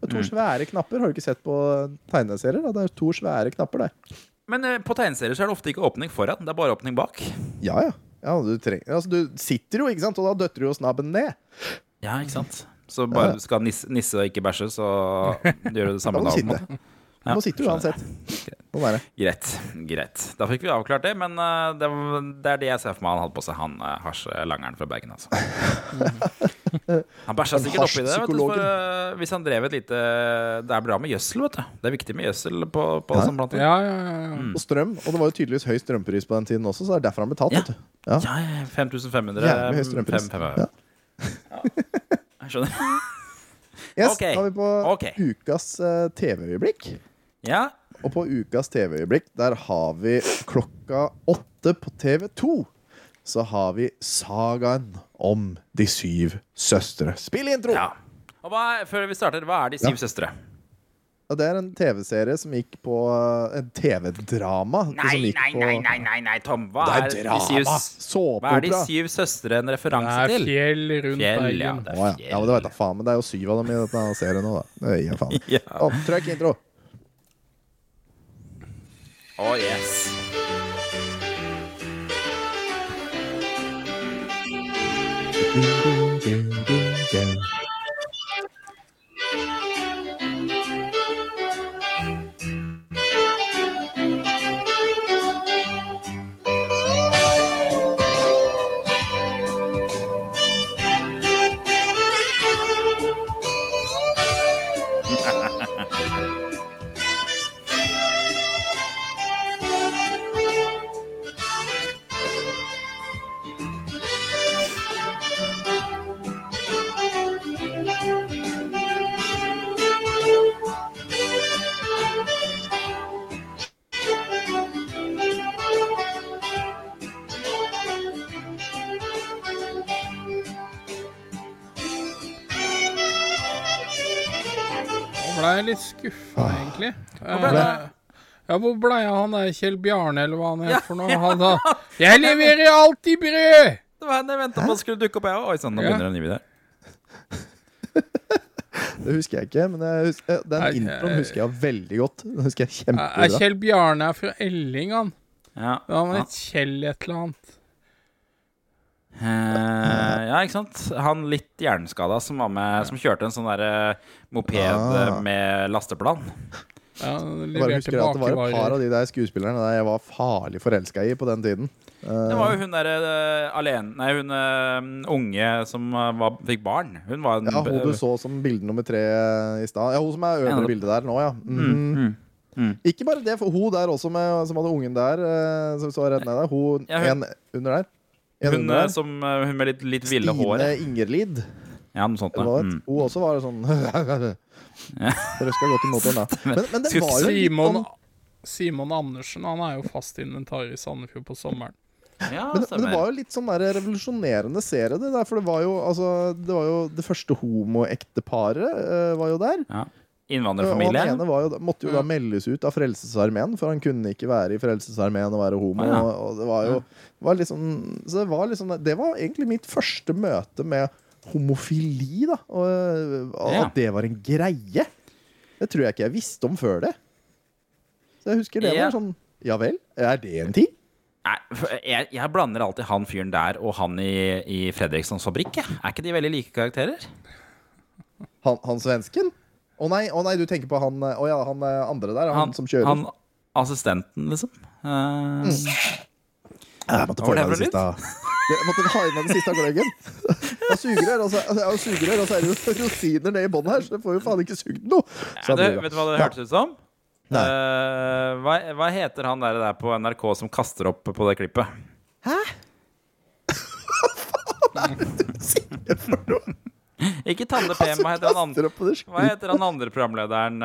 Det er to Mm. svære knapper. Har du ikke sett på tegneserier? Da? Det er to svære knapper det. Men eh, på tegneserier så er det ofte ikke åpning foran, det er bare åpning bak. Ja, ja. Ja du, trenger, altså, du sitter jo, ikke sant, og da døtter du jo snabben ned. Ja, ikke sant? Så bare du skal nisse, nisse og ikke bæsje, så gjør du det Da samme må da. du sitte. Du må sitte uansett. Sånn. Greit. greit Da fikk vi avklart det, men eh, det, det er det jeg ser for meg han hadde på seg, han uh, hasjelangeren fra Bergen. Altså. Han bæsja Han sikkert oppi det. Vet du, for, eh, hvis han drev et lite Det er bra med gjødsel, vet du. Det er viktig med gjødsel på, på Ja. blant annet. Ja, ja, ja. ja. Mm. Og strøm. Og det var jo tydeligvis høy strømpris på den tiden også, så det er derfor han ble Ja. vet du. Ja. Ja, ja, 5500. Jævlig høy strømpris. fem- fem- Ja. Ja. Jeg skjønner. Yes, okay. Da er vi på okay. ukas uh, TV-øyeblikk. Ja. Og på ukas TV-øyeblikk, der har vi klokka åtte på TV2. Så har vi sagaen om De syv søstre. Spill intro! ja. Og hva, er- før vi starter, hva er De syv Ja. søstre? Og det er en TV-serie som gikk på eh, En TV-drama. Nei, nei, nei, nei, nei, nei, Tom. Hva Det er, er De syv, hva er De syv søstre en Det referanse er til? fjell rundt Fjell, ja. Det Å, ja. er ja, men det vet jeg faen, men det er jo syv av dem i denne serien nå, da. Det gir jeg faen. Ja. Trykk intro. Oh, yes. Nå er litt skuffa, egentlig. ble det? Eh, Ja, hvor blei han der Kjell Bjarne, eller hva han het for noe? Han da Jeg leverer alltid brød! Det var henne jeg venta på skulle dukke opp, jeg òg. Oi sann, nå begynner begynner en ny video. Det husker jeg ikke, men jeg husker, eh, den introen husker jeg veldig godt. Den husker jeg kjempebra. Kjell Bjarne er fra Elling, han? Ja. Han Ja. het Kjell et eller annet. Eh, ja, ikke sant? Han litt hjerneskada som var med Som kjørte en sånn der eh, moped Ah. eh, med lasteplan. Ja, Jeg bare husker at det var et par av de der skuespillerne der jeg var farlig forelska i på den tiden. Eh, Det var jo hun derre uh, alene Nei, hun eh, unge som eh, var, fikk barn. Hun var en ja, hun du så som bilde nummer tre i stad. Ja, hun som er øvre bildet der nå, ja. Mm, Mhm. mm, mm. Ikke bare det, for hun der også med, som hadde ungen der, eh, som så rett ned der. Hun, Ja, hun- en under der. En Hun, som, eh, hun med litt, litt ville Stine hår. Ingerlid. Ja, noe sånt. Var, Mm. Hun også var sånn Dere skal gå til motoren, da. Men, men det var jo Simon, Simon Andersen han er jo fast inventar i Sandefjord på sommeren. Ja, men, men det var jo litt sånn der revolusjonerende serie, det der. For det var jo, altså, det, var jo det første homoekteparet uh, var jo der. ja. Innvandrerfamilie. han ene var jo, måtte jo da meldes ut av Frelsesarmeen, for han kunne ikke være i Frelsesarmeen og være homo. Ah, ja. og, det var jo var sånn, Så det var liksom Det var egentlig mitt første møte med homofili, da. Og, og Ja. at det var en greie. Det tror jeg ikke jeg visste om før det. Så jeg husker det Ja. var sånn Ja vel? Er det en ting? Nei, jeg, jeg blander alltid han fyren der og han i, i Fredrikssons fabrikk. Er ikke de veldig like karakterer? Han, han svensken? Å nei, oh nei, du tenker på han Å ja, han eh, andre der. Han, som kjører. Han assistenten, liksom. Eh, Jeg måtte få var den i meg det siste. Jeg måtte ha i meg det siste av gløggen. Jeg har sugerør, og så altså, jeg og så er det jo rosiner nede i bånn her, så det får jo faen ikke sugd noe. ja, det, vet du hva det hørtes ut som? Nei. Eh, hva, hva heter han der, der på NRK som kaster opp på det klippet? Ikke Tande Pem, hva heter han andre? Hva heter han andre programlederen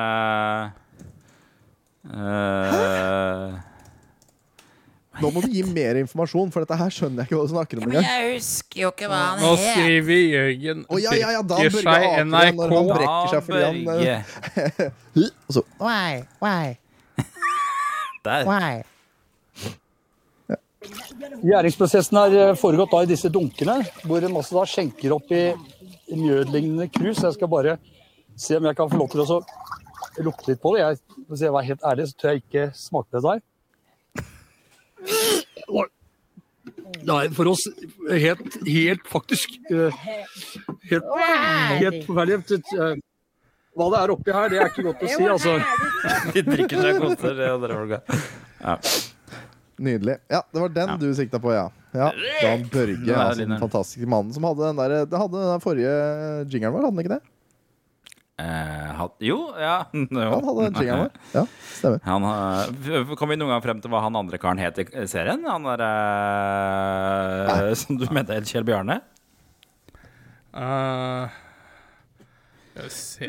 Uh, eh, Nå må du gi mer informasjon, for dette her skjønner jeg ikke hva du snakker om Men Jeg husker jo ikke hva Nå skriver Jørgen oh, ja, ja, ja, da brekker Børge seg NRK. når han brekker seg fordi han. Og så Why? Why? Der. Why? Gjæringsprosessen har eh, foregått da i disse dunkene, hvor en masse da skjenker opp i mjødlignende krus. Jeg skal bare se om jeg kan få lov til å lukte litt på det. Jeg, hvis jeg var helt ærlig, så tror jeg ikke smake det der. Nei, for oss helt, helt faktisk eh, Helt, helt forferdelig. Hva det er oppi her, det er ikke godt å si, altså. De drikker seg koser, det og dere folka. Ja. Nydelig. Ja, det var den Ja. du sikta på, ja. ja. Dan Børge, altså, den fantastiske mannen som hadde den der Det hadde den der forrige jingeren vår, hadde den ikke det? Eh, had, jo, ja. Jo. Han hadde jingeren vår. Ja, stemmer. Han, eh, kom vi noen gang frem til hva han andre karen het i serien? Han derre eh, som du mente het Kjell Bjarne? Uh, Skal vi se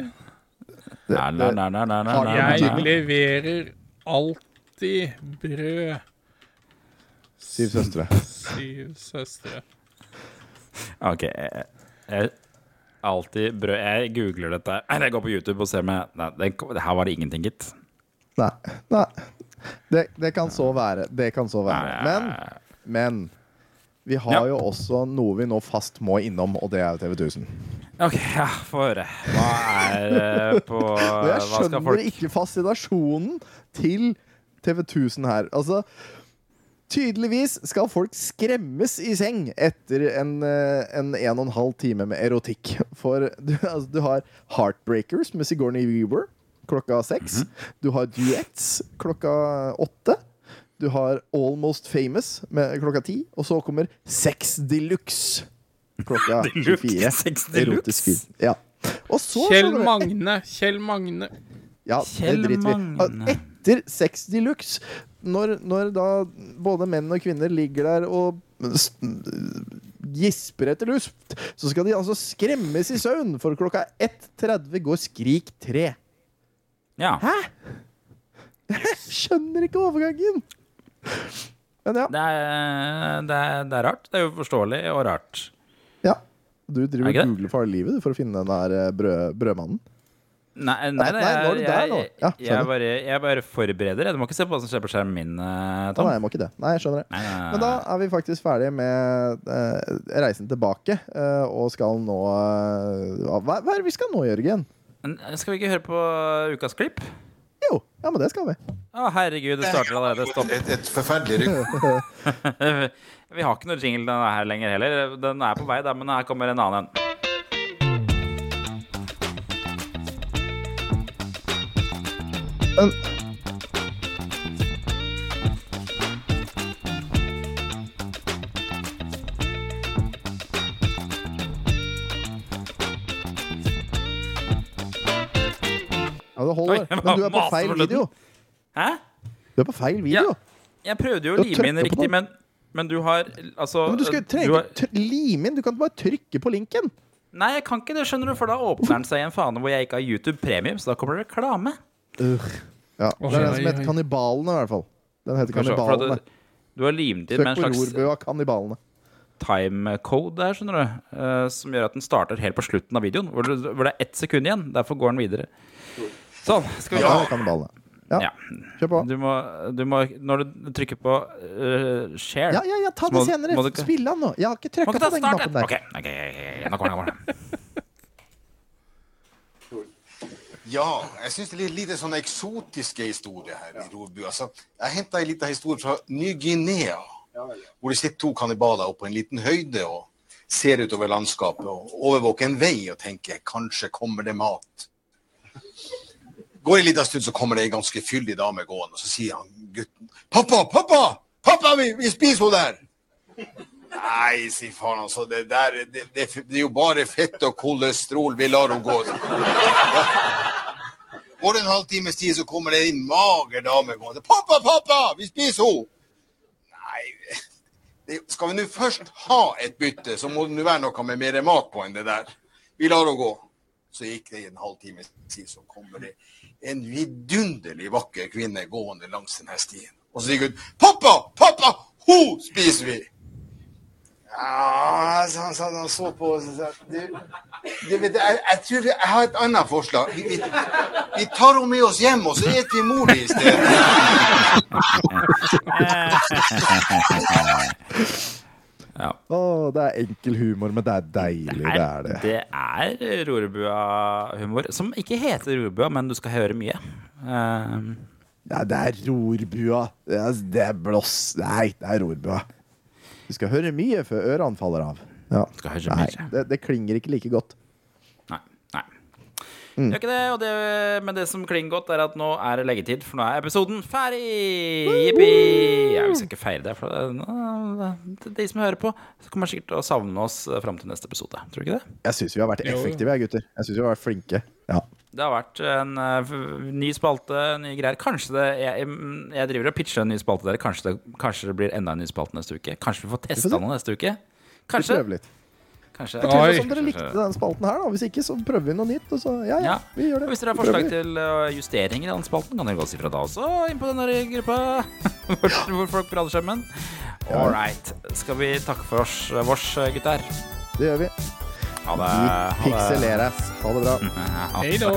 Nei, nei, nei, nei, nei, nei, nei, Jeg leverer alltid brød. Syv søstre. Syv søstre. Ok. Jeg, jeg, alltid brød Jeg googler dette. Eller jeg går på YouTube og ser med Nei, det, her var det ingenting, gitt. Nei. nei. Det, det kan så være. Det kan så være. Men, men vi har Ja. jo også noe vi nå fast må innom, og det er TV 1000. OK, ja, få høre. Hva er eh, på Hva jeg folk Jeg skjønner folk ikke fascinasjonen til TV 1000 her. Altså Tydeligvis skal folk skremmes i seng etter en, eh, en en og en halv time med erotikk. For du, altså, du har Heartbreakers med Sigourney Weaver klokka seks. Du har Duets klokka åtte. Du har Almost Famous med klokka ti. Og så kommer Sex Deluxe klokka fire. 24. Sex Deluxe? Erotisk film. Ja. Og så Kjell Magne. Kjell Magne. Ja, Kjell det driter vi i. Magne. Etter Sex de Luxe, når, når da både menn og kvinner ligger der og gisper etter luft, så skal de altså skremmes i søvn, for klokka 1.30 går Skrik 3. Ja. Hæ? Jeg skjønner ikke overgangen! Men ja. Det er, det, er, det er rart. Det er jo forståelig og rart. ja. Du driver Er og googler for livet for å finne den der eh, brød, brødmannen. Nei, nei, Nei, nei, nei, nå er du jeg, der nå. jeg, Ja, jeg, bare, jeg bare forbereder. Du må ikke se på hva som skjer på skjermen min, eh, Tom. nei, jeg må ikke det. Nei, jeg skjønner det. Men da er vi faktisk ferdig med uh, reisen tilbake, uh, og skal nå uh, hva, hva er det vi skal nå, Jørgen? Skal vi ikke høre på ukas klipp? Jo, ja, men det skal vi. Å, herregud, det starter allerede. Stopp. Et, et forferdelig rykk. vi har ikke noe jingle denne her lenger heller. Den er på vei, da, men her kommer en annen en. Men Ja, det holder. Men du er på feil video. Hæ? Du er på feil video. Jeg prøvde jo å lime inn riktig, men, men du har altså Men du skal har- lime inn, du kan bare trykke på linken. Nei, jeg kan ikke det, skjønner du, for da åpner den seg i en fane hvor jeg ikke har YouTube Premium, så da kommer det reklame. Ja, det er den som heter. Kannibalene, i hvert fall. Den heter Kannibalene. du, har limt inn med en slags Kannibalene. timecode der, skjønner du. Uh, som gjør at den starter helt på slutten av videoen, hvor det, hvor det er ett sekund igjen. Derfor går den videre. Sånn. Skal vi Ja, Ja, Ja. kjør på. Du må, du må Når du trykker på uh, share Ja, ja, ja, ta må- det senere. må du Spill den nå. Jeg har ikke Må trykka på den knappen der. Ok, ok, ok, ok, nå kommer det, nå kommer det. Ja, jeg syns det er litt lite sånne eksotiske historier her i Rovbu, Altså, jeg henta en liten historie fra Ny-Guinea, hvor det sitter to kannibaler oppe på en liten høyde og ser utover landskapet og overvåker en vei og tenker kanskje kommer det mat. Går en liten stund, så kommer det en ganske fyldig dame gående, og så sier han gutten Pappa, pappa! Pappa, vi, vi spiser henne der! Nei, sier faren altså, det, der, det, det, det er jo bare fett og kolesterol, vi lar henne gå. Går det en halvtimes tid, så kommer det en mager dame gående. 'Pappa, pappa, vi spiser henne!' Nei, det, skal vi nå først ha et bytte, så må det nå være noe med mer mat på enn det der. Vi lar henne gå. Så gikk det en halvtimes tid, så kommer det en vidunderlig vakker kvinne gående langs denne stien. Og så sier hun 'Pappa, pappa, hun spiser vi!' Ja, så han, så på og sa du, du vet, jeg, jeg tror jeg har et annet forslag. Vi, vi, vi tar henne med oss hjem, og så spiser vi mor di i stedet. Ja. Å, det er enkel humor, men det er deilig. Det er det. Det er Rorbua-humor, som ikke heter Rorbua, men du skal høre mye. Um. Ja, det er rorbua. Det er, det er blås. Nei, det er rorbua. Du skal høre mye før ørene faller av. Ja. Skal høre Nei, mye. det, det klinger ikke like godt. Nei. nei. Mm. Gjør ikke det, og det, men det som klinger godt, er at nå er det leggetid, for nå er episoden ferdig! Jippi! Jeg vi skal ikke feire det, for det, det, de som hører på, så kommer sikkert til å savne oss eh, fram til neste episode. Tror du ikke det? Jeg syns vi har vært effektive, jeg, gutter. Jeg synes vi har vært flinke. Ja. Det har vært en uh, ny spalte, nye greier. Kanskje det Jeg, jeg driver og pitcher en ny spalte der. Kanskje det, kanskje det blir enda en ny spalte neste uke? Kanskje vi får testa noe neste uke? Vi Kanskje? prøver litt. Kanskje. Fortell oss om dere likte denne spalten her, da. Hvis ikke, så prøver vi noe nytt. Og så, ja, ja, Ja. vi gjør det. Og hvis dere har forslag til uh, justeringer i den spalten, kan dere godt si fra da også. Inn på denne gruppa hvor, hvor folk prater sammen. All right. Skal vi takke for oss, vårs, gutter? Det gjør vi. Ha det. Pikseleres. Ha det bra. Ha det. Hei da.